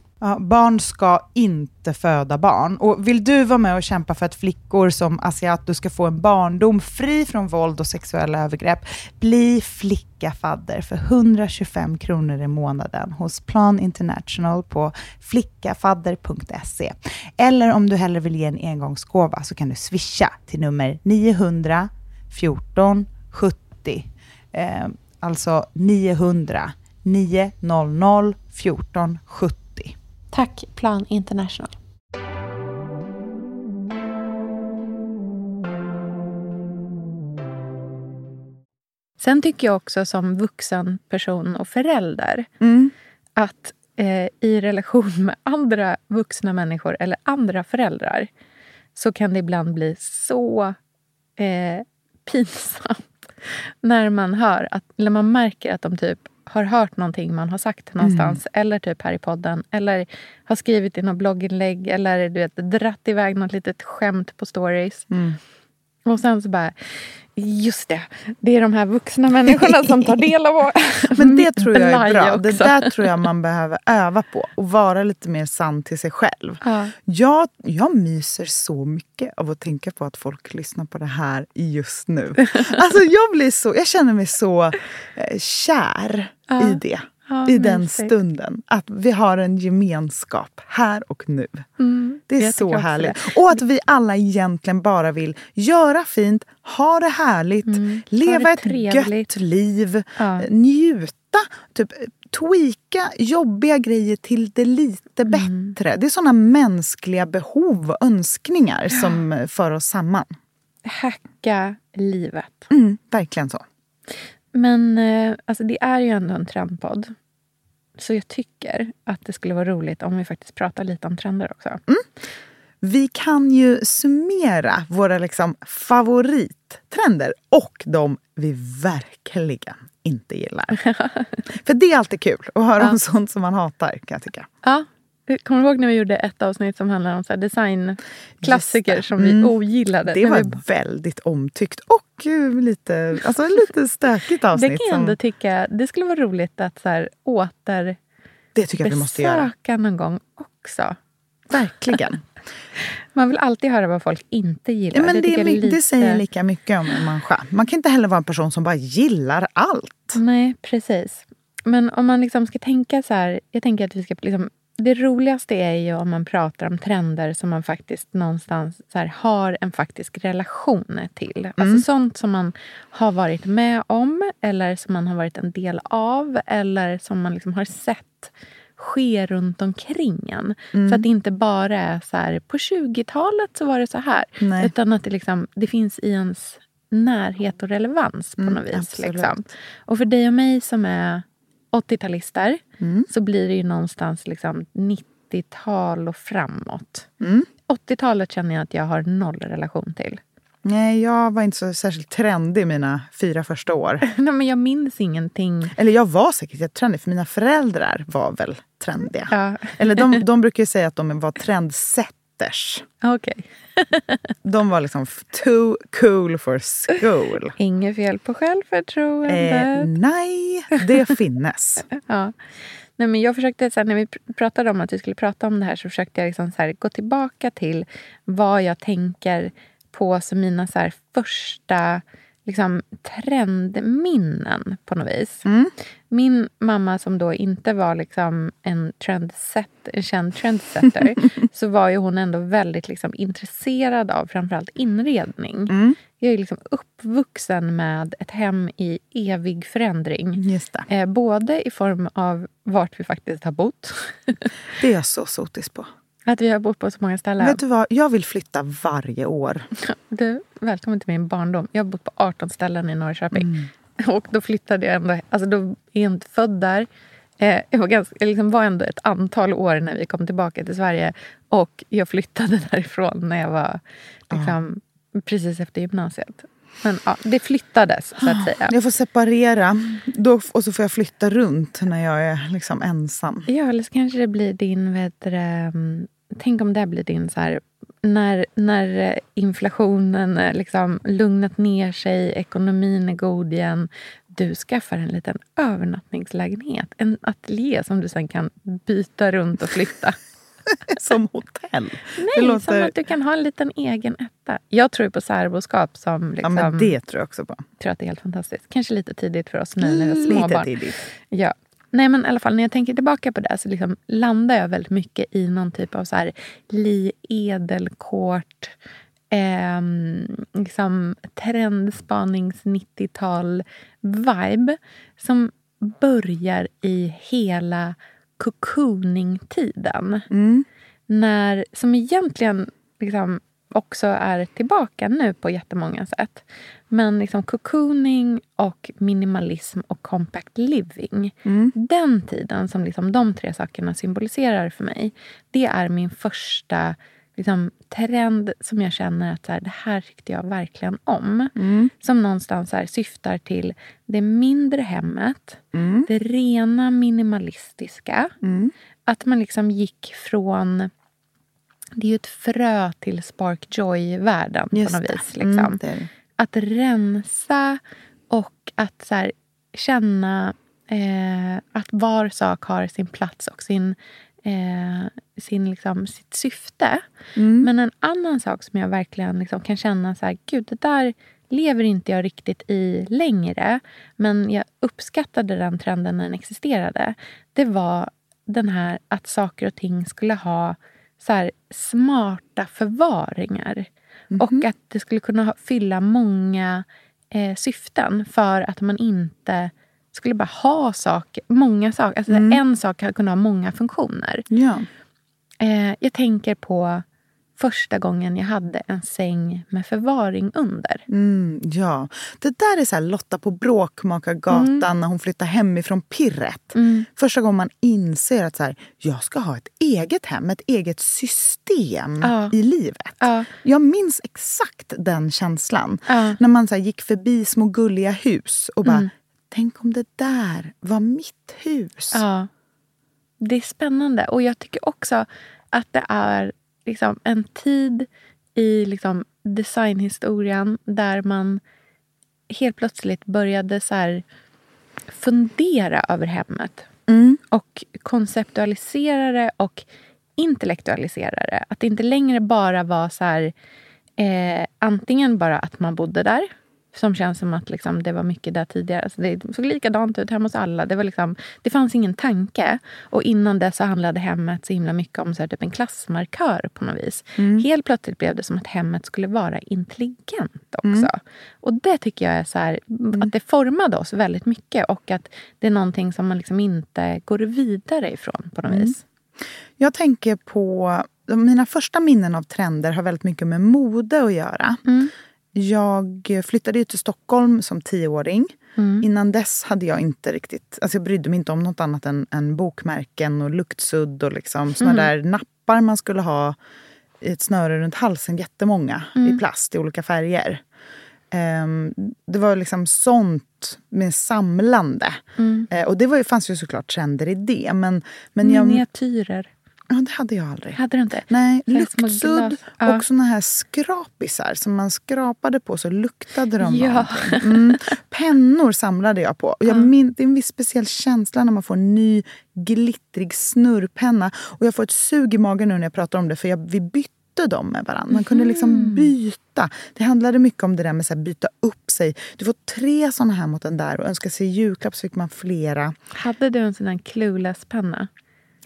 Ja, barn ska inte föda barn. Och Vill du vara med och kämpa för att flickor som Asiato ska få en barndom fri från våld och sexuella övergrepp, bli flicka fadder för 125 kronor i månaden hos Plan International på flickafadder.se. Eller om du hellre vill ge en engångsgåva så kan du swisha till nummer 900 14 70. Eh, alltså 900 900 14 70. Tack Plan International. Sen tycker jag också som vuxen person och förälder Mm. att eh, i relation med andra vuxna människor eller andra föräldrar så kan det ibland bli så eh, pinsamt när man hör att, eller man märker att de typ har hört någonting man har sagt någonstans eller typ här i podden eller har skrivit i något blogginlägg eller du vet, dratt iväg något litet skämt på stories. Och sen så bara, just det, det är de här vuxna människorna som tar del av vår Men det tror jag är bra. Det också. där tror jag man behöver öva på. Och vara lite mer sann till sig själv. Ja. Jag, jag myser så mycket av att tänka på att folk lyssnar på det här just nu. Alltså jag, blir så, jag känner mig så eh, kär Ja. i det. Ja, I den stunden. Att vi har en gemenskap här och nu. Det är så härligt. Och att vi alla egentligen bara vill göra fint, ha det härligt, leva Mm. det ett trevligt. gött liv, Ja. eh, njuta, typ, tweaka jobbiga grejer till det lite Mm. bättre. Det är såna mänskliga behov och önskningar som eh, för oss samman. Hacka livet. Mm, verkligen så. Men eh, alltså, det är ju ändå en trendpodd. Så jag tycker att det skulle vara roligt om vi faktiskt pratar lite om trender också. Vi kan ju summera våra liksom favorittrender och de vi verkligen inte gillar. För det är alltid kul att höra om sånt som man hatar kan jag tycka. Ja, kommer du ihåg när vi gjorde ett avsnitt som handlade om så här designklassiker det. som vi Mm. ogillade? Det var vi, väldigt omtyckt och eh, lite, alltså lite stökigt det avsnitt. kan jag ändå som, tycka, det skulle vara roligt att så här, återbesöka det tycker jag vi måste göra. någon gång också. Verkligen. Man vill alltid höra vad folk inte gillar. Ja, men det, tycker är, lite- det säger lika mycket om en människa. Man kan inte heller vara en person som bara gillar allt. Nej, precis. Men om man liksom ska tänka så här... Jag tänker att vi ska liksom, det roligaste är ju om man pratar om trender som man faktiskt någonstans här, har en faktisk relation till. Alltså sånt som man har varit med om eller som man har varit en del av eller som man liksom har sett ske runt omkring en. Så att det inte bara är så här, på 20-talet så var det så här. Nej. Utan att det, liksom, det finns i ens närhet och relevans på något vis. Liksom. Och för dig och mig som är 80-talister så blir det ju någonstans liksom 90-tal och framåt. 80-talet känner jag att jag har noll relation till. Nej, jag var inte så särskilt trendig mina fyra första år. Nej, men jag minns ingenting. Eller jag var säkert jättetrendig, för mina föräldrar var väl trendiga. Ja. Eller de, de brukar ju säga att de var trendsetters. Okej. De var liksom too cool for school. Inget fel på självförtroende. Eh, nej, det finnes. Ja. Nej, men jag försökte, så här, när vi pr- pratade om att vi skulle prata om det här så försökte jag liksom, så här, gå tillbaka till vad jag tänker på som mina så här, första liksom, trendminnen på något vis. Min mamma som då inte var liksom en, trendset, en känd trendsetter så var ju hon ändå väldigt liksom, intresserad av framförallt inredning. Jag är liksom uppvuxen med ett hem i evig förändring. Eh, både i form av vart vi faktiskt har bott. Det är jag så sotis på. Att vi har bott på så många ställen. Vet du vad? Jag vill flytta varje år. Du, välkommen till min barndom. Jag har bott på 18 ställen i Norrköping. Och då flyttade jag ändå... Alltså då är jag inte född där. Eh, jag var, ganska, jag liksom var ändå ett antal år när vi kom tillbaka till Sverige. Och jag flyttade därifrån när jag var liksom, precis efter gymnasiet. Men ja, det flyttades, så att säga. Jag får separera då, och så får jag flytta runt när jag är liksom ensam. Ja, eller så kanske det blir din... Vet du, mm, tänk om det blir din... så här, när, när inflationen eh, liksom lugnat ner sig, ekonomin är god igen. Du skaffar en liten övernattningslägenhet. En ateljé som du sen kan byta runt och flytta. Som hotell. Nej, det som låter... att du kan ha en liten egen etta. Jag tror på särboskap som... Ja, Liksom, men det tror jag också på. tror att det är helt fantastiskt. Kanske lite tidigt för oss nu när vi har Lite småbarn. tidigt. Ja. Nej men i alla fall när jag tänker tillbaka på det så liksom landar jag väldigt mycket i någon typ av så här Li Edelkort, ehm, liksom trendspanings 90-tal vibe som börjar i hela cocooning-tiden. När, som egentligen liksom också är tillbaka nu på jättemånga sätt. Men liksom cocooning och minimalism och compact living. Mm. Den tiden som liksom de tre sakerna symboliserar för mig. Det är min första liksom, trend som jag känner att så här, det här tyckte jag verkligen om. Mm. Som någonstans här, syftar till det mindre hemmet. Mm. Det rena minimalistiska. Mm. Att man liksom gick från... Det är ju ett frö till Spark Joy-världen på något det. vis. Liksom. Mm, det. Att rensa och att så här, känna eh, att var sak har sin plats och sin, eh, sin, liksom, sitt syfte. Mm. Men en annan sak som jag verkligen liksom kan känna så här, gud det där lever inte jag riktigt i längre. Men jag uppskattade den trenden när den existerade. Det var den här att saker och ting skulle ha så här, smarta förvaringar. Och att det skulle kunna fylla många eh, syften för att man inte skulle bara ha saker, många saker. Alltså En sak hade kunnat ha många funktioner. Ja. Eh, jag tänker på första gången jag hade en säng med förvaring under. Mm, ja. Det där är så Lotta på Bråkmakargatan när hon flyttar hemifrån pirret. Första gången man inser att så här, jag ska ha ett eget hem, ett eget system Ja. i livet. Ja. Jag minns exakt den känslan. Ja. När man så gick förbi små gulliga hus och bara, tänk om det där var mitt hus. Ja. Det är spännande. Och jag tycker också att det är liksom en tid i liksom designhistorien där man helt plötsligt började så fundera över hemmet. Och konceptualisera det och intellektualisera det. Att det inte längre bara var så här, eh, antingen bara att man bodde där som känns som att liksom, det var mycket där tidigare. Alltså det såg likadant ut hemma hos alla. Det, var liksom, det fanns ingen tanke. Och innan det så handlade hemmet så himla mycket om så här, typ en klassmarkör på något vis. Helt plötsligt blev det som att hemmet skulle vara intelligent också. Och det tycker jag är så här, att det formade oss väldigt mycket. Och att det är någonting som man liksom inte går vidare ifrån på något vis. Jag tänker på... Mina första minnen av trender har väldigt mycket med mode att göra. Jag flyttade ju till Stockholm som tioåring. Innan dess hade jag inte riktigt... Alltså jag brydde mig inte om något annat än, än bokmärken och luktsudd och liksom såna där nappar man skulle ha i ett snöre runt halsen, jättemånga, i plast i olika färger. Ehm, det var liksom sånt med samlande. Eh, och det var, fanns ju såklart trender i det. Men, men jag, Miniatyrer. Ja, det hade jag aldrig. Hade du inte? Nej, luktsudd. Ja. och såna här skrapisar som man skrapade på så luktade de Ja. någonting. Mm. Pennor samlade jag på. Och jag min, det är en viss speciell känsla när man får en ny glittrig snurrpenna. Och jag får ett sug i magen nu när jag pratar om det för jag, vi bytte dem med varandra. Man kunde Mhm. liksom byta. Det handlade mycket om det där med att byta upp sig. Du får tre såna här mot den där och önskar sig julklapp så fick man flera. Hade du en sån där clueless-penna?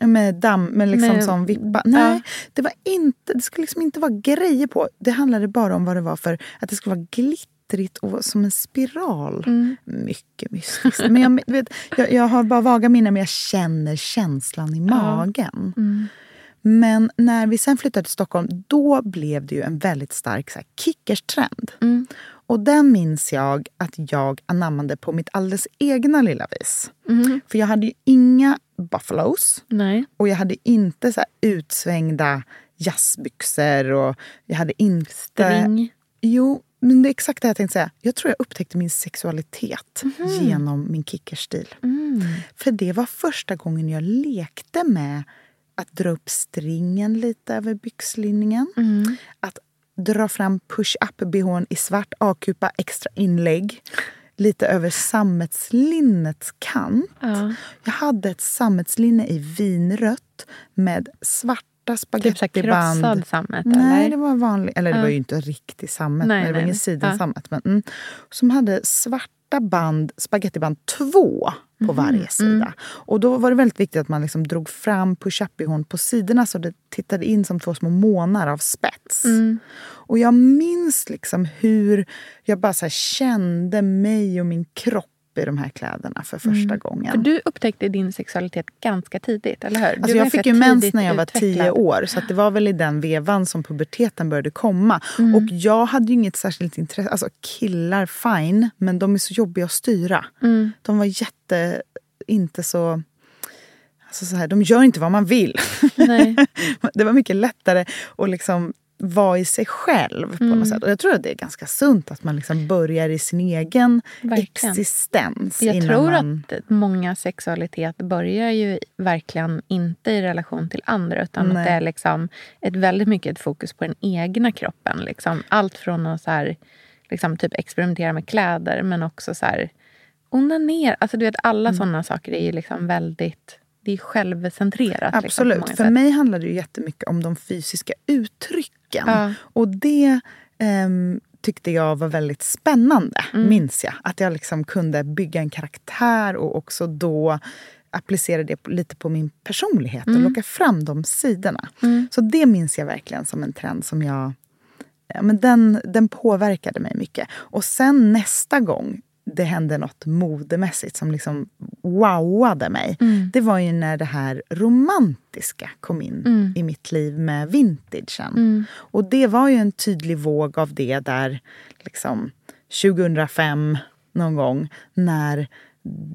Med damm, med liksom Med- som vippa. ja. Nej, det, var inte, det skulle liksom inte vara grejer på. Det handlade bara om vad det var för att det skulle vara glittrigt och som en spiral. Mm. Mycket mystiskt. Men jag, vet, jag, jag har bara vaga minnen men jag känner känslan i magen. Mm. Men när vi sen flyttade till Stockholm då blev det ju en väldigt stark så här, kickerstrend. Mm. Och den minns jag att jag anammade på mitt alldeles egna lilla vis. För jag hade ju inga buffalos. Nej. Och jag hade inte så här utsvängda jazzbyxor och jag hade inte... String. Jo, men det är exakt det jag tänkte säga. Jag tror jag upptäckte min sexualitet genom min kickerstil. För det var första gången jag lekte med att dra upp stringen lite över byxlinningen. Att dra fram push-up-bhn i svart A-kupa extra inlägg. Lite över sammetslinnets kant. Ja. Jag hade ett sammetslinne i vinrött med svarta Typ spagettiband. krossad sammet? Nej, eller? det var vanlig, eller det Ja. var ju inte riktig sammet, Nej, men det var nej, ingen sidensammet. Men, mm, som hade svarta band, spagettiband, två på Mhm, varje mm. sida. Och då var det väldigt viktigt att man liksom drog fram push-up-bhn på sidorna så det tittade in som två små månar av spets. Mm. Och jag minns liksom hur jag bara kände mig och min kropp upp i de här kläderna för första gången. För du upptäckte din sexualitet ganska tidigt, eller hur? Alltså jag fick ju mens när jag var tio utvecklad. år. Så det var väl i den vevan som puberteten började komma. Mm. Och jag hade ju inget särskilt intresse. Alltså killar, fine. Men de är så jobbiga att styra. Mm. De var jätte... Inte så... Alltså så här, de gör inte vad man vill. Det var mycket lättare att liksom vara i sig själv på Mm. något sätt. Och jag tror att det är ganska sunt att man liksom börjar i sin egen Verkligen. existens. Jag innan tror man... att många sexualitet börjar ju verkligen inte i relation till andra utan Nej. att det är liksom ett väldigt mycket ett fokus på den egna kroppen. Liksom. Allt från att så här, liksom, typ experimentera med kläder men också så här, onanera. Alltså, du vet, alla Mm. sådana saker är ju liksom väldigt det är självcentrerat. Liksom, Absolut. många För sätt. mig handlar det ju jättemycket om de fysiska uttrycken. Ja. Och det ehm, tyckte jag var väldigt spännande, Mm. minns jag. Att jag liksom kunde bygga en karaktär och också då applicera det lite på min personlighet Mm. och locka fram de sidorna. Så det minns jag verkligen som en trend som jag... Ja, men den, den påverkade mig mycket. Och sen nästa gång det hände något modemässigt som liksom wowade mig. Det var ju när det här romantiska kom in i mitt liv med vintagen. Och det var ju en tydlig våg av det där liksom 2005 någon gång när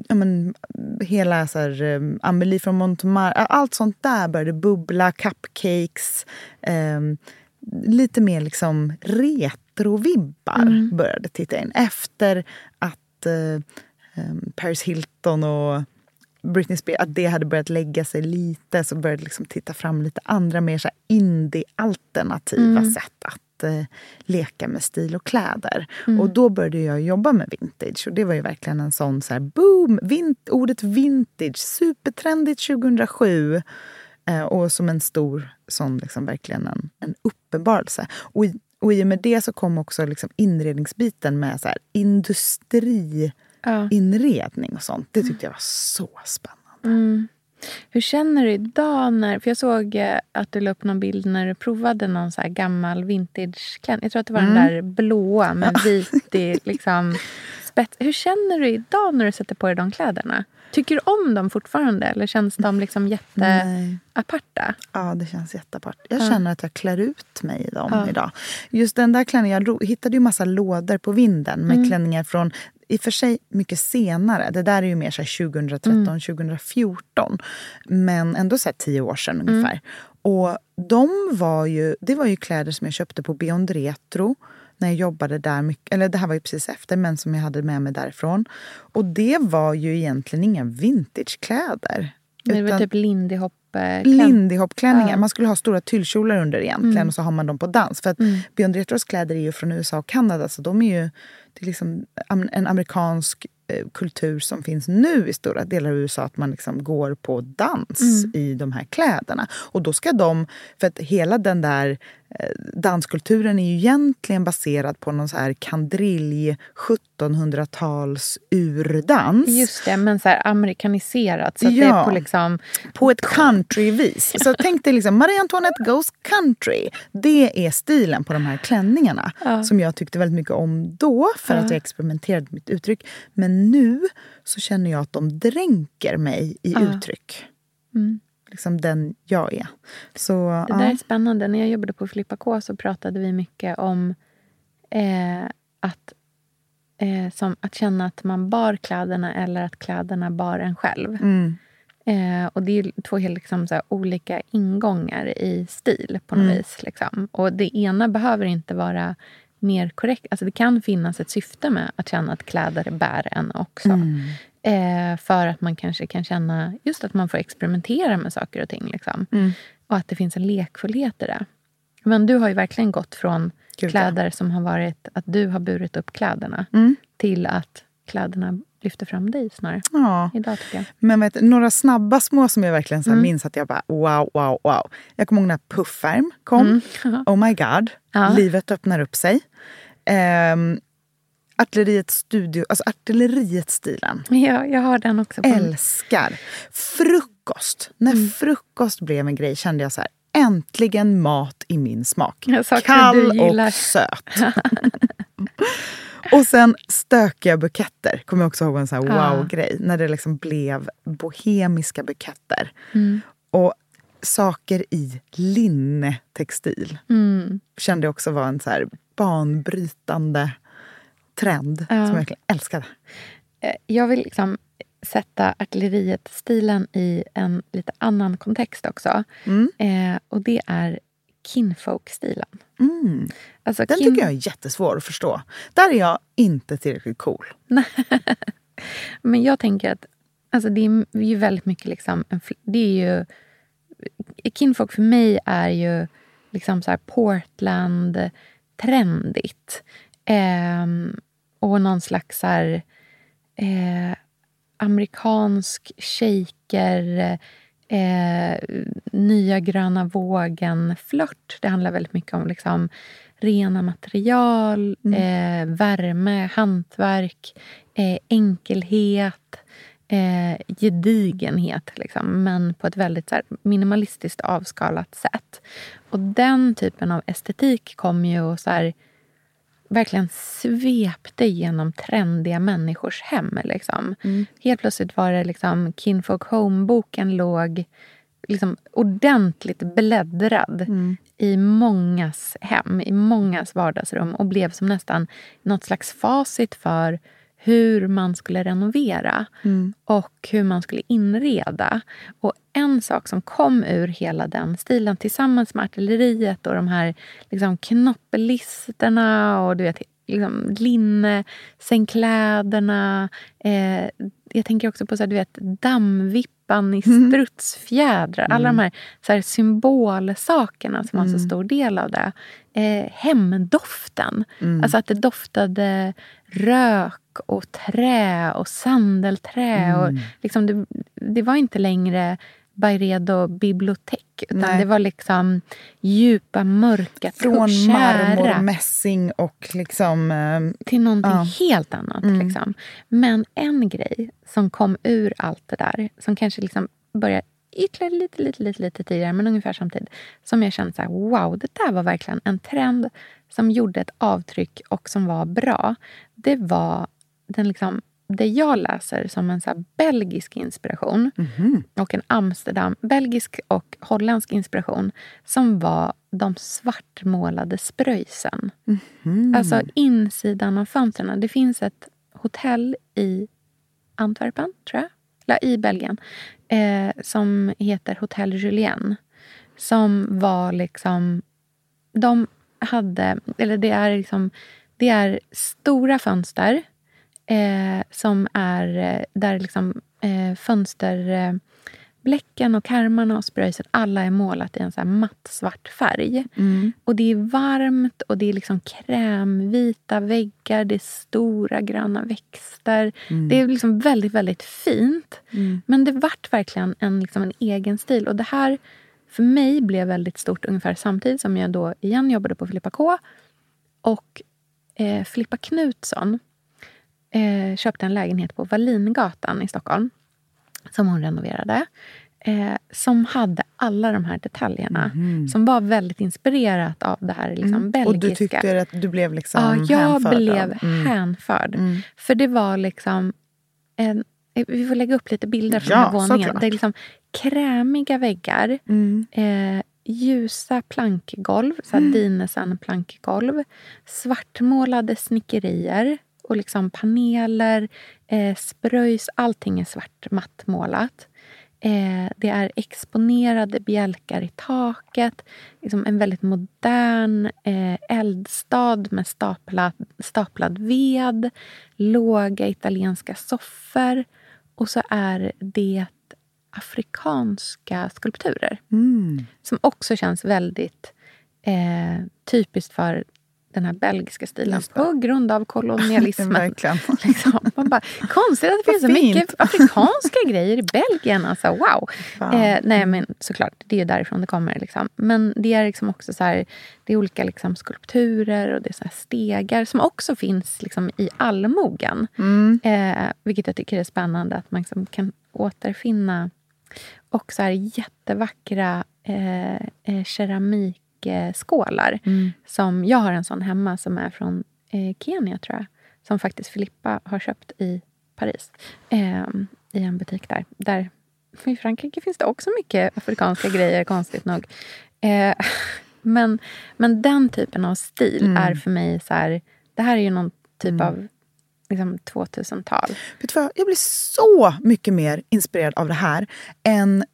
ja, men, hela så här, um, Amelie från Montmartre, allt sånt där började bubbla, cupcakes. ehm, lite mer liksom retrovibbar började titta in. Efter att eh, em, Paris Hilton och Britney Spears, att det hade börjat lägga sig lite så började liksom titta fram lite andra mer indie-alternativa sätt att eh, leka med stil och kläder. Och då började jag jobba med vintage och det var ju verkligen en sån så här boom! Vint, ordet vintage, supertrendigt 2007. Eh, och som en stor sån, liksom verkligen en, en uppenbarelse. Och i, och i och med det så kom också liksom inredningsbiten med så här industriinredning och sånt. Det tyckte jag var så spännande. Hur känner du idag? när... För Jag såg eh, att du la upp någon bild när du provade någon så gammal vintageklänning. Jag tror att det var den där blåa med vit liksom, spets. Hur känner du idag när du sätter på dig de kläderna? Tycker du om dem fortfarande eller känns de liksom jätteaparta? Ja, det känns jätteapart. Jag känner att jag klär ut mig i dem idag. Just den där klänningen, jag hittade ju massa lådor på vinden med klänningar från i och för sig mycket senare. Det där är ju mer så här 2013, 2014. Men ändå så tio år sedan ungefär. Och de var ju, det var ju kläder som jag köpte på Beyond Retro när jag jobbade där. Mycket, eller det här var ju precis efter, men som jag hade med mig därifrån. Och det var ju egentligen inga vintagekläder. Det var typ Lindy Hop Lindy Hop-klänningar. Man skulle ha stora tyllkjolar under egentligen och så har man dem på dans. För att Beyond Retros kläder är ju från USA och Kanada så de är ju det är liksom en amerikansk eh, kultur som finns nu i stora delar av USA. Att man liksom går på dans i de här kläderna. Och då ska de, för att hela den där danskulturen är ju egentligen baserad på någon så här kandrilj 1700-tals urdans. Just det, men så här amerikaniserat. Så att det Ja. är på liksom... på ett countryvis. Så tänk dig liksom Marie Antoinette goes country. Det är stilen på de här klänningarna som jag tyckte väldigt mycket om då för att jag experimenterade med mitt uttryck. Men nu så känner jag att de dränker mig i uttryck. Liksom den jag är. Så, Det ja. där är spännande. När jag jobbade på Filippa K så pratade vi mycket om eh, att, eh, som, att känna att man bar kläderna eller att kläderna bar en själv. Mm. Eh, och Det är två helt liksom, så här, olika ingångar i stil på något vis. Liksom. Och Det ena behöver inte vara mer korrekt. Alltså det kan finnas ett syfte med att känna att kläder bär en också. Eh, för att man kanske kan känna just att man får experimentera med saker och ting. Liksom. Och att det finns en lekfullhet i det. Men du har ju verkligen gått från Gud, ja. kläder som har varit att du har burit upp kläderna till att kläderna lyfter fram dig snarare. Ja. Idag. Men vet, några snabba små som jag verkligen Mm. så här minns att jag bara wow, wow, wow. Jag kommer ihåg när Puffärm kom. Oh my god. Mm. Ja. Livet öppnar upp sig. Um, artilleriets studio, alltså artilleriet-stilen. Ja, jag har den också. På Älskar. Frukost. När Mm. frukost blev en grej kände jag så här, äntligen mat i min smak. Kall och söt. Och sen stökiga buketter, kommer jag också ihåg en sån här Ja. wow-grej. När det liksom blev bohemiska buketter. Mm. Och saker i linnetextil Mm. kände jag också var en så här banbrytande trend Ja. som jag verkligen älskade. Eh, Jag vill liksom sätta artilleriet-stilen i en lite annan kontext också. Mm. Eh, och det är kinfolk-stilen. Mm. Alltså Den kin- tycker jag är jättesvår att förstå. Där är jag inte tillräckligt cool. Men jag tänker att alltså det är ju väldigt mycket liksom... Det är ju... Kinfolk för mig är ju liksom så här Portland-trendigt. Ehm, och någon slags här, eh, amerikansk shaker, eh, nya gröna vågen-flört. Det handlar väldigt mycket om liksom rena material, eh, värme, hantverk, eh, enkelhet, eh, gedigenhet. Liksom, men på ett väldigt här, minimalistiskt avskalat sätt. Och den typen av estetik kom ju här, verkligen svepte genom trendiga människors hem. Liksom. Helt plötsligt var det liksom Kinfolk Home-boken låg liksom ordentligt bläddrad i mångas hem, i mångas vardagsrum och blev som nästan något slags facit för hur man skulle renovera och hur man skulle inreda. Och en sak som kom ur hela den stilen tillsammans med artilleriet och de här liksom, knoppelisterna och du vet, liksom, linne, sängkläderna. Eh, jag tänker också på så här, du vet, dammvippan i strutsfjädrar. Alla de här, så här symbolsakerna som var så stor del av det. Eh, hemdoften. Alltså att det doftade rök och trä och sandelträ. Och liksom det, det var inte längre Byredo bibliotek. Utan Nej. det var liksom djupa, mörka, Från marmor, mässing och liksom... Eh, till någonting Ja. helt annat. Liksom. Men en grej som kom ur allt det där, som kanske liksom börjar ytterligare lite, lite, lite, lite tidigare, men ungefär samtidigt, som jag kände så här, wow, det där var verkligen en trend som gjorde ett avtryck och som var bra. Det var den liksom, det jag läser som en så belgisk inspiration och en Amsterdam, belgisk och holländsk inspiration som var de svartmålade spröjsen. Alltså insidan av fönstren. Det finns ett hotell i Antwerpen, tror jag, eller i Belgien, eh, som heter Hotell Julien. Som var liksom... De hade... Eller det är liksom... Det är stora fönster eh, som är eh, där liksom eh, fönster... Eh, bläcken och karmarna och spröjsen, alla är målat i en så matt svart färg. Och det är varmt och det är liksom krämvita väggar, det är stora gröna växter. Det är liksom väldigt, väldigt fint. Men det vart verkligen en, liksom en egen stil. Och det här för mig blev väldigt stort ungefär samtidigt som jag då igen jobbade på Filippa K. Och eh, Filippa Knutsson eh, köpte en lägenhet på Wallingatan i Stockholm som hon renoverade. Eh, som hade alla de här detaljerna. Som var väldigt inspirerat av det här liksom, belgiska. och du tyckte att du blev liksom Ja, jag hänförd blev mm. hänförd. För det var liksom... En, eh, vi får lägga upp lite bilder från Ja, den här våningen. såklart. Det är liksom krämiga väggar. Mm. Eh, ljusa plankgolv, så här Dinesen-plankgolv. Svartmålade snickerier och liksom paneler, eh, spröjs. Allting är svart mattmålat. Eh, det är exponerade bjälkar i taket. Liksom en väldigt modern eh, eldstad med staplad, staplad ved. Låga italienska soffor. Och så är det afrikanska skulpturer. Mm. Som också känns väldigt eh, typiskt för den här belgiska stilen på grund av kolonialismen. Liksom. Man bara, konstigt att det finns så mycket afrikanska grejer i Belgien. Alltså, wow! Eh, nej, men såklart, det är ju därifrån det kommer. Liksom. Men det är liksom också så här, det är olika liksom, skulpturer och det är så stegar som också finns liksom, i allmogen. Mm. Eh, vilket jag tycker är spännande att man liksom kan återfinna. Och så här jättevackra eh, eh, keramikskålar. Mm. Som, jag har en sån hemma som är från eh, Kenya, tror jag. Som faktiskt Filippa har köpt i Paris. Eh, I en butik där. där. I Frankrike finns det också mycket afrikanska grejer, konstigt nog. Eh, men, men den typen av stil Mm. är för mig så här... Det här är ju någon typ av liksom, 2000-tal. Vet du vad? Jag blir så mycket mer inspirerad av det här än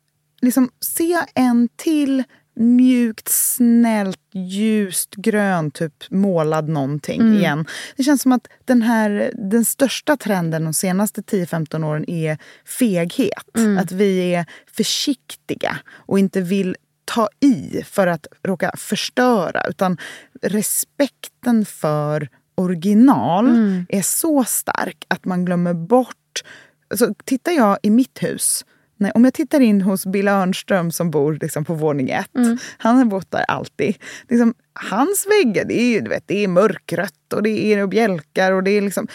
liksom se en till mjukt, snällt, ljust, grön, typ målad någonting Mm. igen. Det känns som att den här, den största trenden de senaste 10-15 åren är feghet. Mm. Att vi är försiktiga och inte vill ta i för att råka förstöra. Utan respekten för original Mm. är så stark att man glömmer bort... Alltså, tittar jag i mitt hus, nej, om jag tittar in hos Bill Örnström som bor liksom, på våning ett, Mm. han har bott där alltid. Liksom, hans väggar det är, du vet, det är mörkrött och det är bjälkar. Och det, är liksom,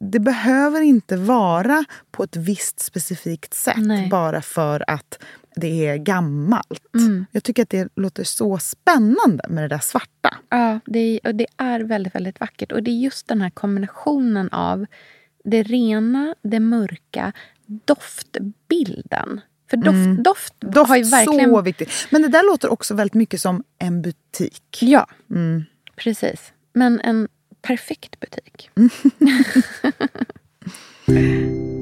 det behöver inte vara på ett visst specifikt sätt Nej. bara för att det är gammalt. Mm. Jag tycker att det låter så spännande med det där svarta. Ja, det är, och det är väldigt, väldigt vackert. Och det är just den här kombinationen av det rena, det mörka, doftbilden. För doft, doft, Doft, har ju verkligen... så viktigt. Men det där låter också väldigt mycket som en butik. Ja, Mm. precis. Men en perfekt butik.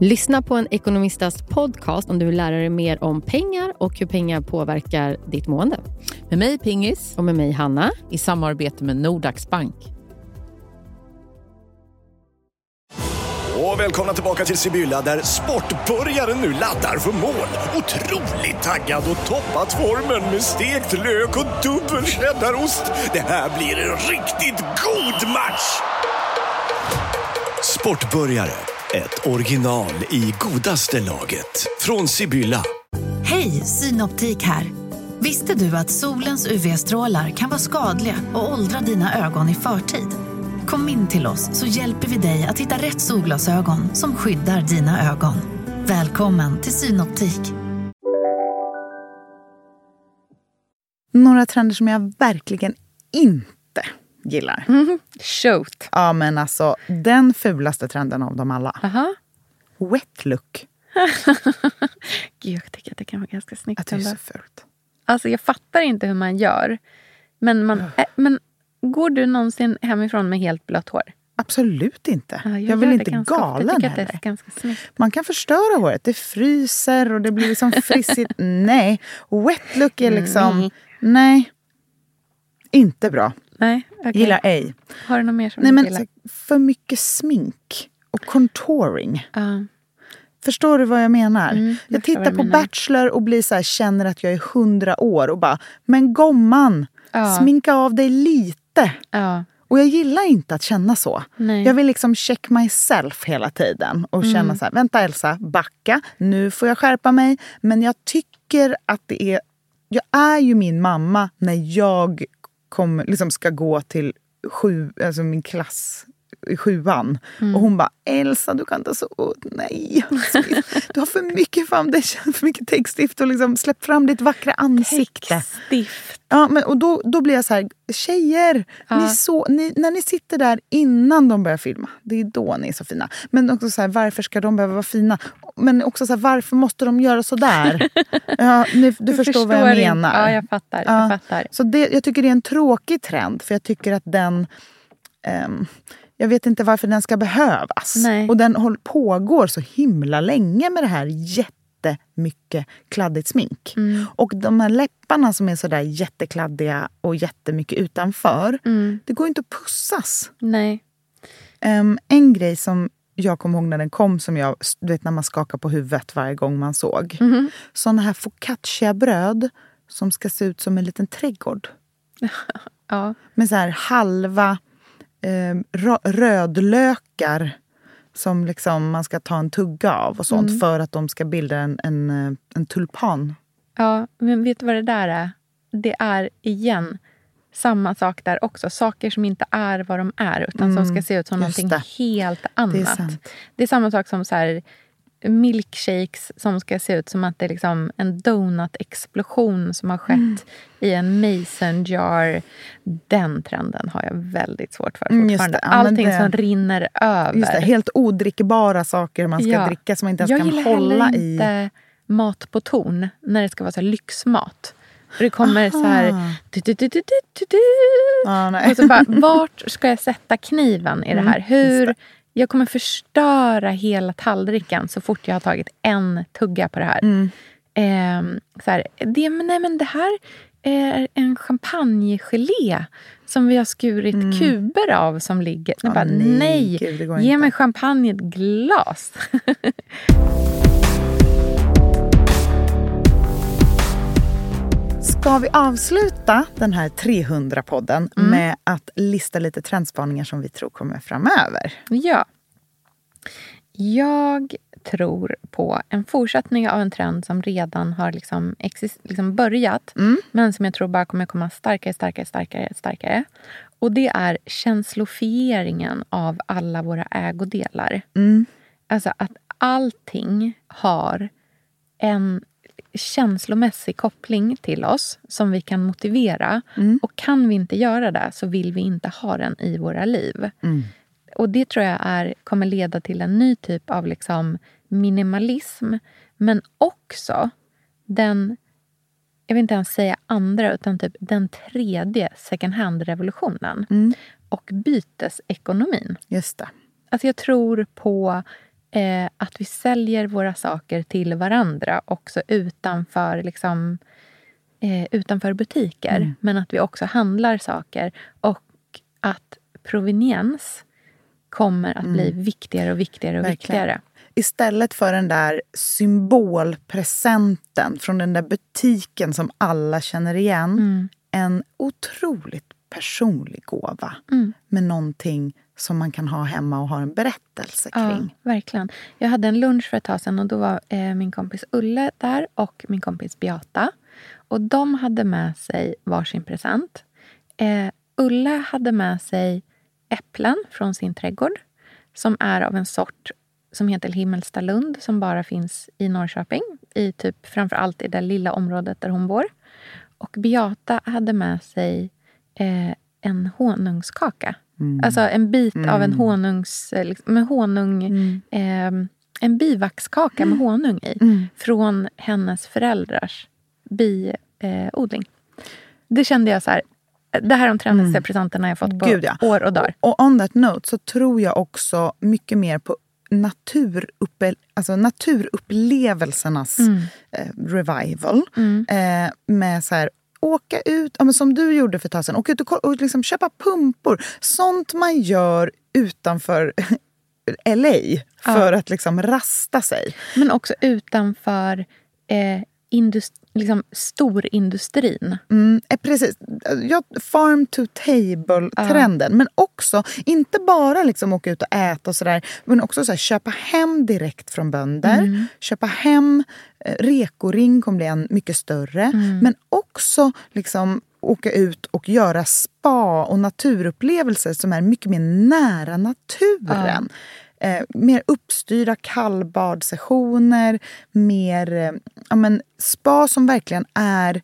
Lyssna på en ekonomistas podcast om du vill lära dig mer om pengar och hur pengar påverkar ditt mående. Med mig Pingis Och med mig Hanna. i samarbete med Nordax Bank. Och välkomna tillbaka till Sibylla där sportbörjaren nu laddar för mål. Otroligt taggad och toppat formen med stekt lök och dubbel cheddarost. Det här blir en riktigt god match! Sportbörjare, ett original i godaste laget. Från Sibylla. Hej, Synoptik här. Visste du att solens UV-strålar kan vara skadliga och åldra dina ögon i förtid? Kom in till oss så hjälper vi dig att hitta rätt solglasögon som skyddar dina ögon. Välkommen till Synoptik. Några trender som jag verkligen inte gillar. Shoot. Ja, men alltså den fulaste trenden av dem alla. Aha. Wet look. Gud, jag tycker att det kan vara ganska snyggt. Att det är så fult. Alltså, jag fattar inte hur man gör. Men, man, äh, men går du någonsin hemifrån med helt blött hår? Absolut inte. Ja, jag, gör vill inte ofta. galen Jag det heller. är ganska snyggt. Man kan förstöra håret. Det fryser och det blir liksom frissigt. nej. Wet look är liksom... Nej. Inte bra. Nej, okej. Gillar ej. Har du något mer som Nej, du men gillar? för mycket smink och contouring. Ja. Förstår du vad jag menar? Mm, jag jag tittar på menar. Bachelor och blir så här, känner att jag är hundra år och bara, men gomman, Ja. sminka av dig lite. ja. Och jag gillar inte att känna så. Nej. Jag vill liksom check myself hela tiden och Mm. känna så här, vänta Elsa, backa, nu får jag skärpa mig. Men jag tycker att det är, jag är ju min mamma när jag kommer, liksom ska gå till sju, alltså min klass i sjuan. Mm. Och hon bara, Elsa du kan inte så ut, nej. Du har för mycket foundation, för mycket textstift och liksom släpp fram ditt vackra ansikte. Stift. Ja, men, och då, då blir jag så här, tjejer, Ja. ni så, ni, när ni sitter där innan de börjar filma, det är då ni är så fina. Men också så här, varför ska de behöva vara fina? Men också så här, varför måste de göra så där? ja, ni, du, förstår, vad jag inte. menar. Ja, jag fattar. Ja. Jag fattar. Så det, jag tycker det är en tråkig trend, för jag tycker att den... ehm, jag vet inte varför den ska behövas. Nej. Och den pågår så himla länge med det här jättemycket kladdigt smink. Mm. Och de här läpparna som är sådär jättekladdiga och jättemycket utanför. Mm. Det går inte att pussas. Nej. Ehm, en grej som jag kommer ihåg när den kom, som jag, du vet när man skakar på huvudet varje gång man såg. Mhm. Såna här focaccia-bröd som ska se ut som en liten trädgård. Ja. Med så här halva eh, rö- rödlökar som liksom man ska ta en tugga av och sånt Mm. för att de ska bilda en, en, eh, en tulpan. ja, men vet du vad det där är? Det är igen samma sak där också. Saker som inte är vad de är utan som Mm, ska se ut som någonting det. helt annat. Det är. Det är samma sak som så här, milkshakes som ska se ut som att det är liksom en donut-explosion som har skett Mm. i en mason jar. Den trenden har jag väldigt svårt för Mm, fortfarande. Ja, Allting det- som rinner över. Det, helt odrickbara saker man ska Ja. dricka som man inte ens jag kan gillar hålla i. inte mat på ton när det ska vara så lyxmat. Och det kommer så här... Aha. Du, du, du. Ja, nej. Och så bara, vart ska jag sätta kniven i det här? Mm, just Hur, jag kommer förstöra hela tallriken så fort jag har tagit en tugga på det här. Mm. Ehm, så här det, men, nej, men det här är en champagnegelé som vi har skurit kuber av som ligger... Jag bara, Mm. nej, nej, gud, ge inte. mig champagne i ett glas. Ska vi avsluta den här 300-podden Mm. med att lista lite trendspaningar som vi tror kommer framöver? Ja. Jag tror på en fortsättning av en trend som redan har liksom exist- liksom börjat men som jag tror bara kommer komma starkare, starkare, starkare, starkare. Och det är känslofieringen av alla våra ägodelar. Alltså att allting har en känslomässig koppling till oss som vi kan motivera. Och kan vi inte göra det så vill vi inte ha den i våra liv. Och det tror jag är, kommer leda till en ny typ av liksom minimalism. Men också den, jag vill inte ens säga andra, utan typ den tredje second hand-revolutionen. Och bytesekonomin. Just det. Alltså jag tror på eh, att vi säljer våra saker till varandra också utanför, liksom, eh, utanför butiker. Mm. Men att vi också handlar saker. Och att proveniens kommer att bli viktigare och viktigare och Mm. Verkligen. viktigare. Istället för den där symbolpresenten från den där butiken som alla känner igen. Mm. En otroligt personlig gåva Mm. med någonting som man kan ha hemma och ha en berättelse Ja, kring. verkligen. Jag hade en lunch för ett tag sedan och då var eh, min kompis Ulle där och min kompis Beata. Och de hade med sig varsin present. Eh, Ulle hade med sig äpplen från sin trädgård som är av en sort som heter Himmelstalund som bara finns i Norrköping. I typ framför allt i det lilla området där hon bor. Och Beata hade med sig eh, en honungskaka. Alltså en bit av en honungs... eh, Liksom, med honung... Eh, en bivaxkaka med honung i. Från hennes föräldrars biodling. det kände jag så här... Det här är de trendigaste presenterna jag fått på Gud, ja. år och dagar. Och on that note så tror jag också mycket mer på naturuppe, alltså naturupplevelsernas Mm. eh, revival. Eh, med så här, åka ut, ja, men som du gjorde för ett tag sedan, åka ut och, och liksom köpa pumpor. Sånt man gör utanför LA för att liksom rasta sig. Men också utanför eh, indust- liksom storindustrin. Mm, eh, precis. Ja, farm to table-trenden. Men också, inte bara liksom åka ut och äta och sådär. Men också så här, köpa hem direkt från bönder. Köpa hem, rekoring kommer bli en mycket större. Men också liksom åka ut och göra spa och naturupplevelser som är mycket mer nära naturen. Eh, mer uppstyrda kallbadsessioner, mer eh, ja, men, spa som verkligen är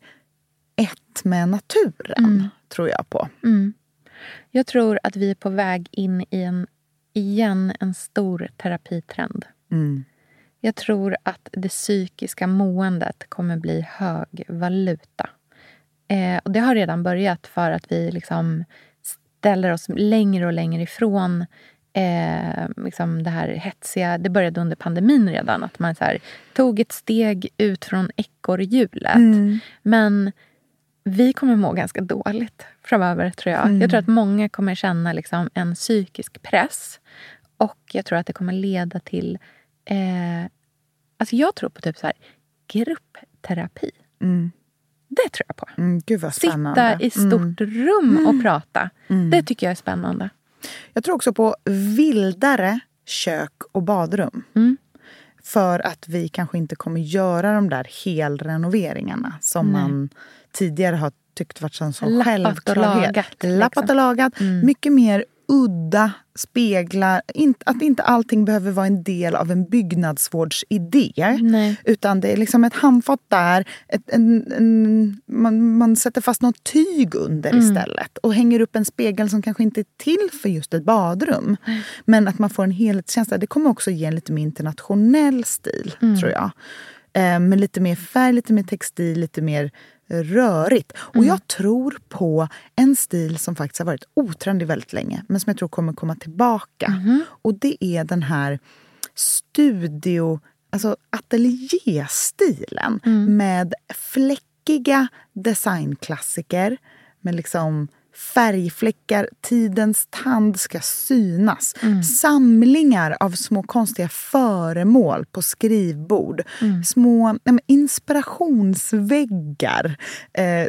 ett med naturen, tror jag på. Jag tror att vi är på väg in i en, igen en stor terapitrend. Jag tror att det psykiska måendet kommer bli hög valuta. Eh, och det har redan börjat för att vi liksom ställer oss längre och längre ifrån eh, liksom det här hetsiga. Det började under pandemin redan. Att man här, tog ett steg ut från ekorrhjulet. Men vi kommer må ganska dåligt framöver, tror jag. Jag tror att många kommer känna liksom en psykisk press. Och jag tror att det kommer leda till... Eh, alltså jag tror på typ så här, gruppterapi. Det tror jag på. Mm, gud vad spännande. Sitta i stort rum och prata. Det tycker jag är spännande. Jag tror också på vildare kök och badrum. För att vi kanske inte kommer göra de där helrenoveringarna som man tidigare har tyckt varit en sån Lappat och självklarhet. lagat, liksom. Lappat och lagat. Mycket mer udda, speglar, att inte allting behöver vara en del av en byggnadsvårdsidé. Nej. Utan det är liksom ett handfat där, ett, en, en, man, man sätter fast något tyg under Mm. istället. Och hänger upp en spegel som kanske inte är till för just ett badrum. Men att man får en helhetskänsla. Det kommer också ge en lite mer internationell stil, Mm. tror jag. Eh, med lite mer färg, lite mer textil, lite mer rörigt. Och Mm. jag tror på en stil som faktiskt har varit otrendig väldigt länge, men som jag tror kommer komma tillbaka. Mm-hmm. Och det är den här studio, alltså ateljéstilen med fläckiga designklassiker med liksom färgfläckar, tidens tand ska synas. Samlingar av små konstiga föremål på skrivbord. Små nej, inspirationsväggar. Eh,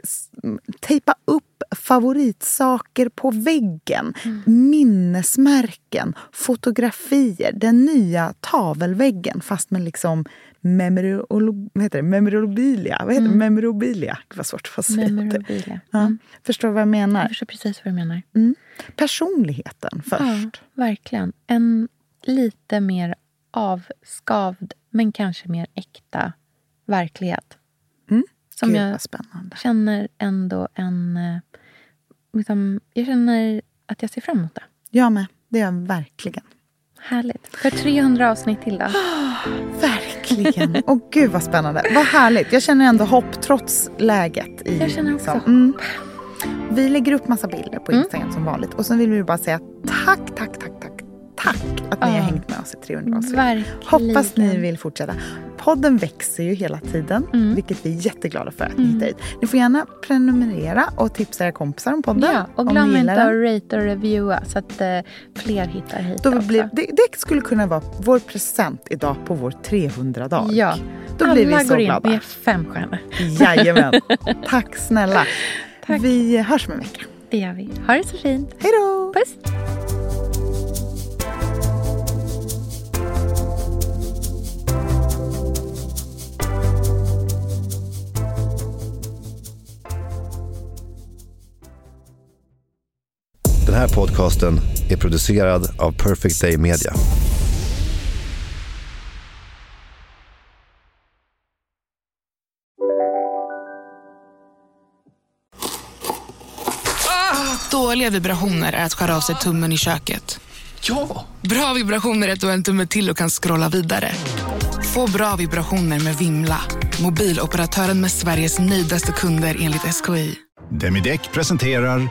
tejpa upp favoritsaker på väggen. Minnesmärken, fotografier. Den nya tavelväggen fast med liksom memorolo, vad heter det? memorabilia. Vad heter det? Memorabilia. Gud vad svårt att säga. det. Memorabilia. Ja. Förstår vad jag menar? Jag förstår precis vad du menar. Mm. Personligheten först. Ja, verkligen. En lite mer avskavd, men kanske mer äkta verklighet. Mm. Som Gud, jag spännande. känner ändå en... eh, Liksom, jag känner att jag ser fram emot det. Jag med. Det gör jag verkligen. Härligt. För 300 avsnitt till då. Verkligen. Och gud vad spännande. Vad härligt. Jag känner ändå hopp trots läget. I, Jag känner också hopp. Mm. Vi lägger upp massa bilder på Instagram som vanligt. Och sen vill vi bara säga tack, tack, tack, tack, att ni har hängt med oss i 300 avsnitt. Verkligen. Hoppas ni vill fortsätta. Podden växer ju hela tiden, Mm. vilket vi är jätteglada för att ni hittar hit. Ni får gärna prenumerera och tipsa era kompisar om podden. Ja, och glöm inte att rate och reviewa så att eh, fler hittar hit Då blir, det, det skulle kunna vara vår present idag på vår 300-dag. Ja, Då alla blir vi så går in glada. med fem stjärnor. Jajamän. Tack snälla. Tack. Vi hörs om en vecka. Det gör vi. Ha det så fint. Hej då! Puss! Här podcasten är producerad av Perfect Day Media. Dåliga vibrationer är att skära av sig tummen i köket. Ja! Bra vibrationer är att du har en tumme till och kan scrolla vidare. Få bra vibrationer med Vimla. Mobiloperatören med Sveriges nöjdaste kunder enligt SKI. Demideck presenterar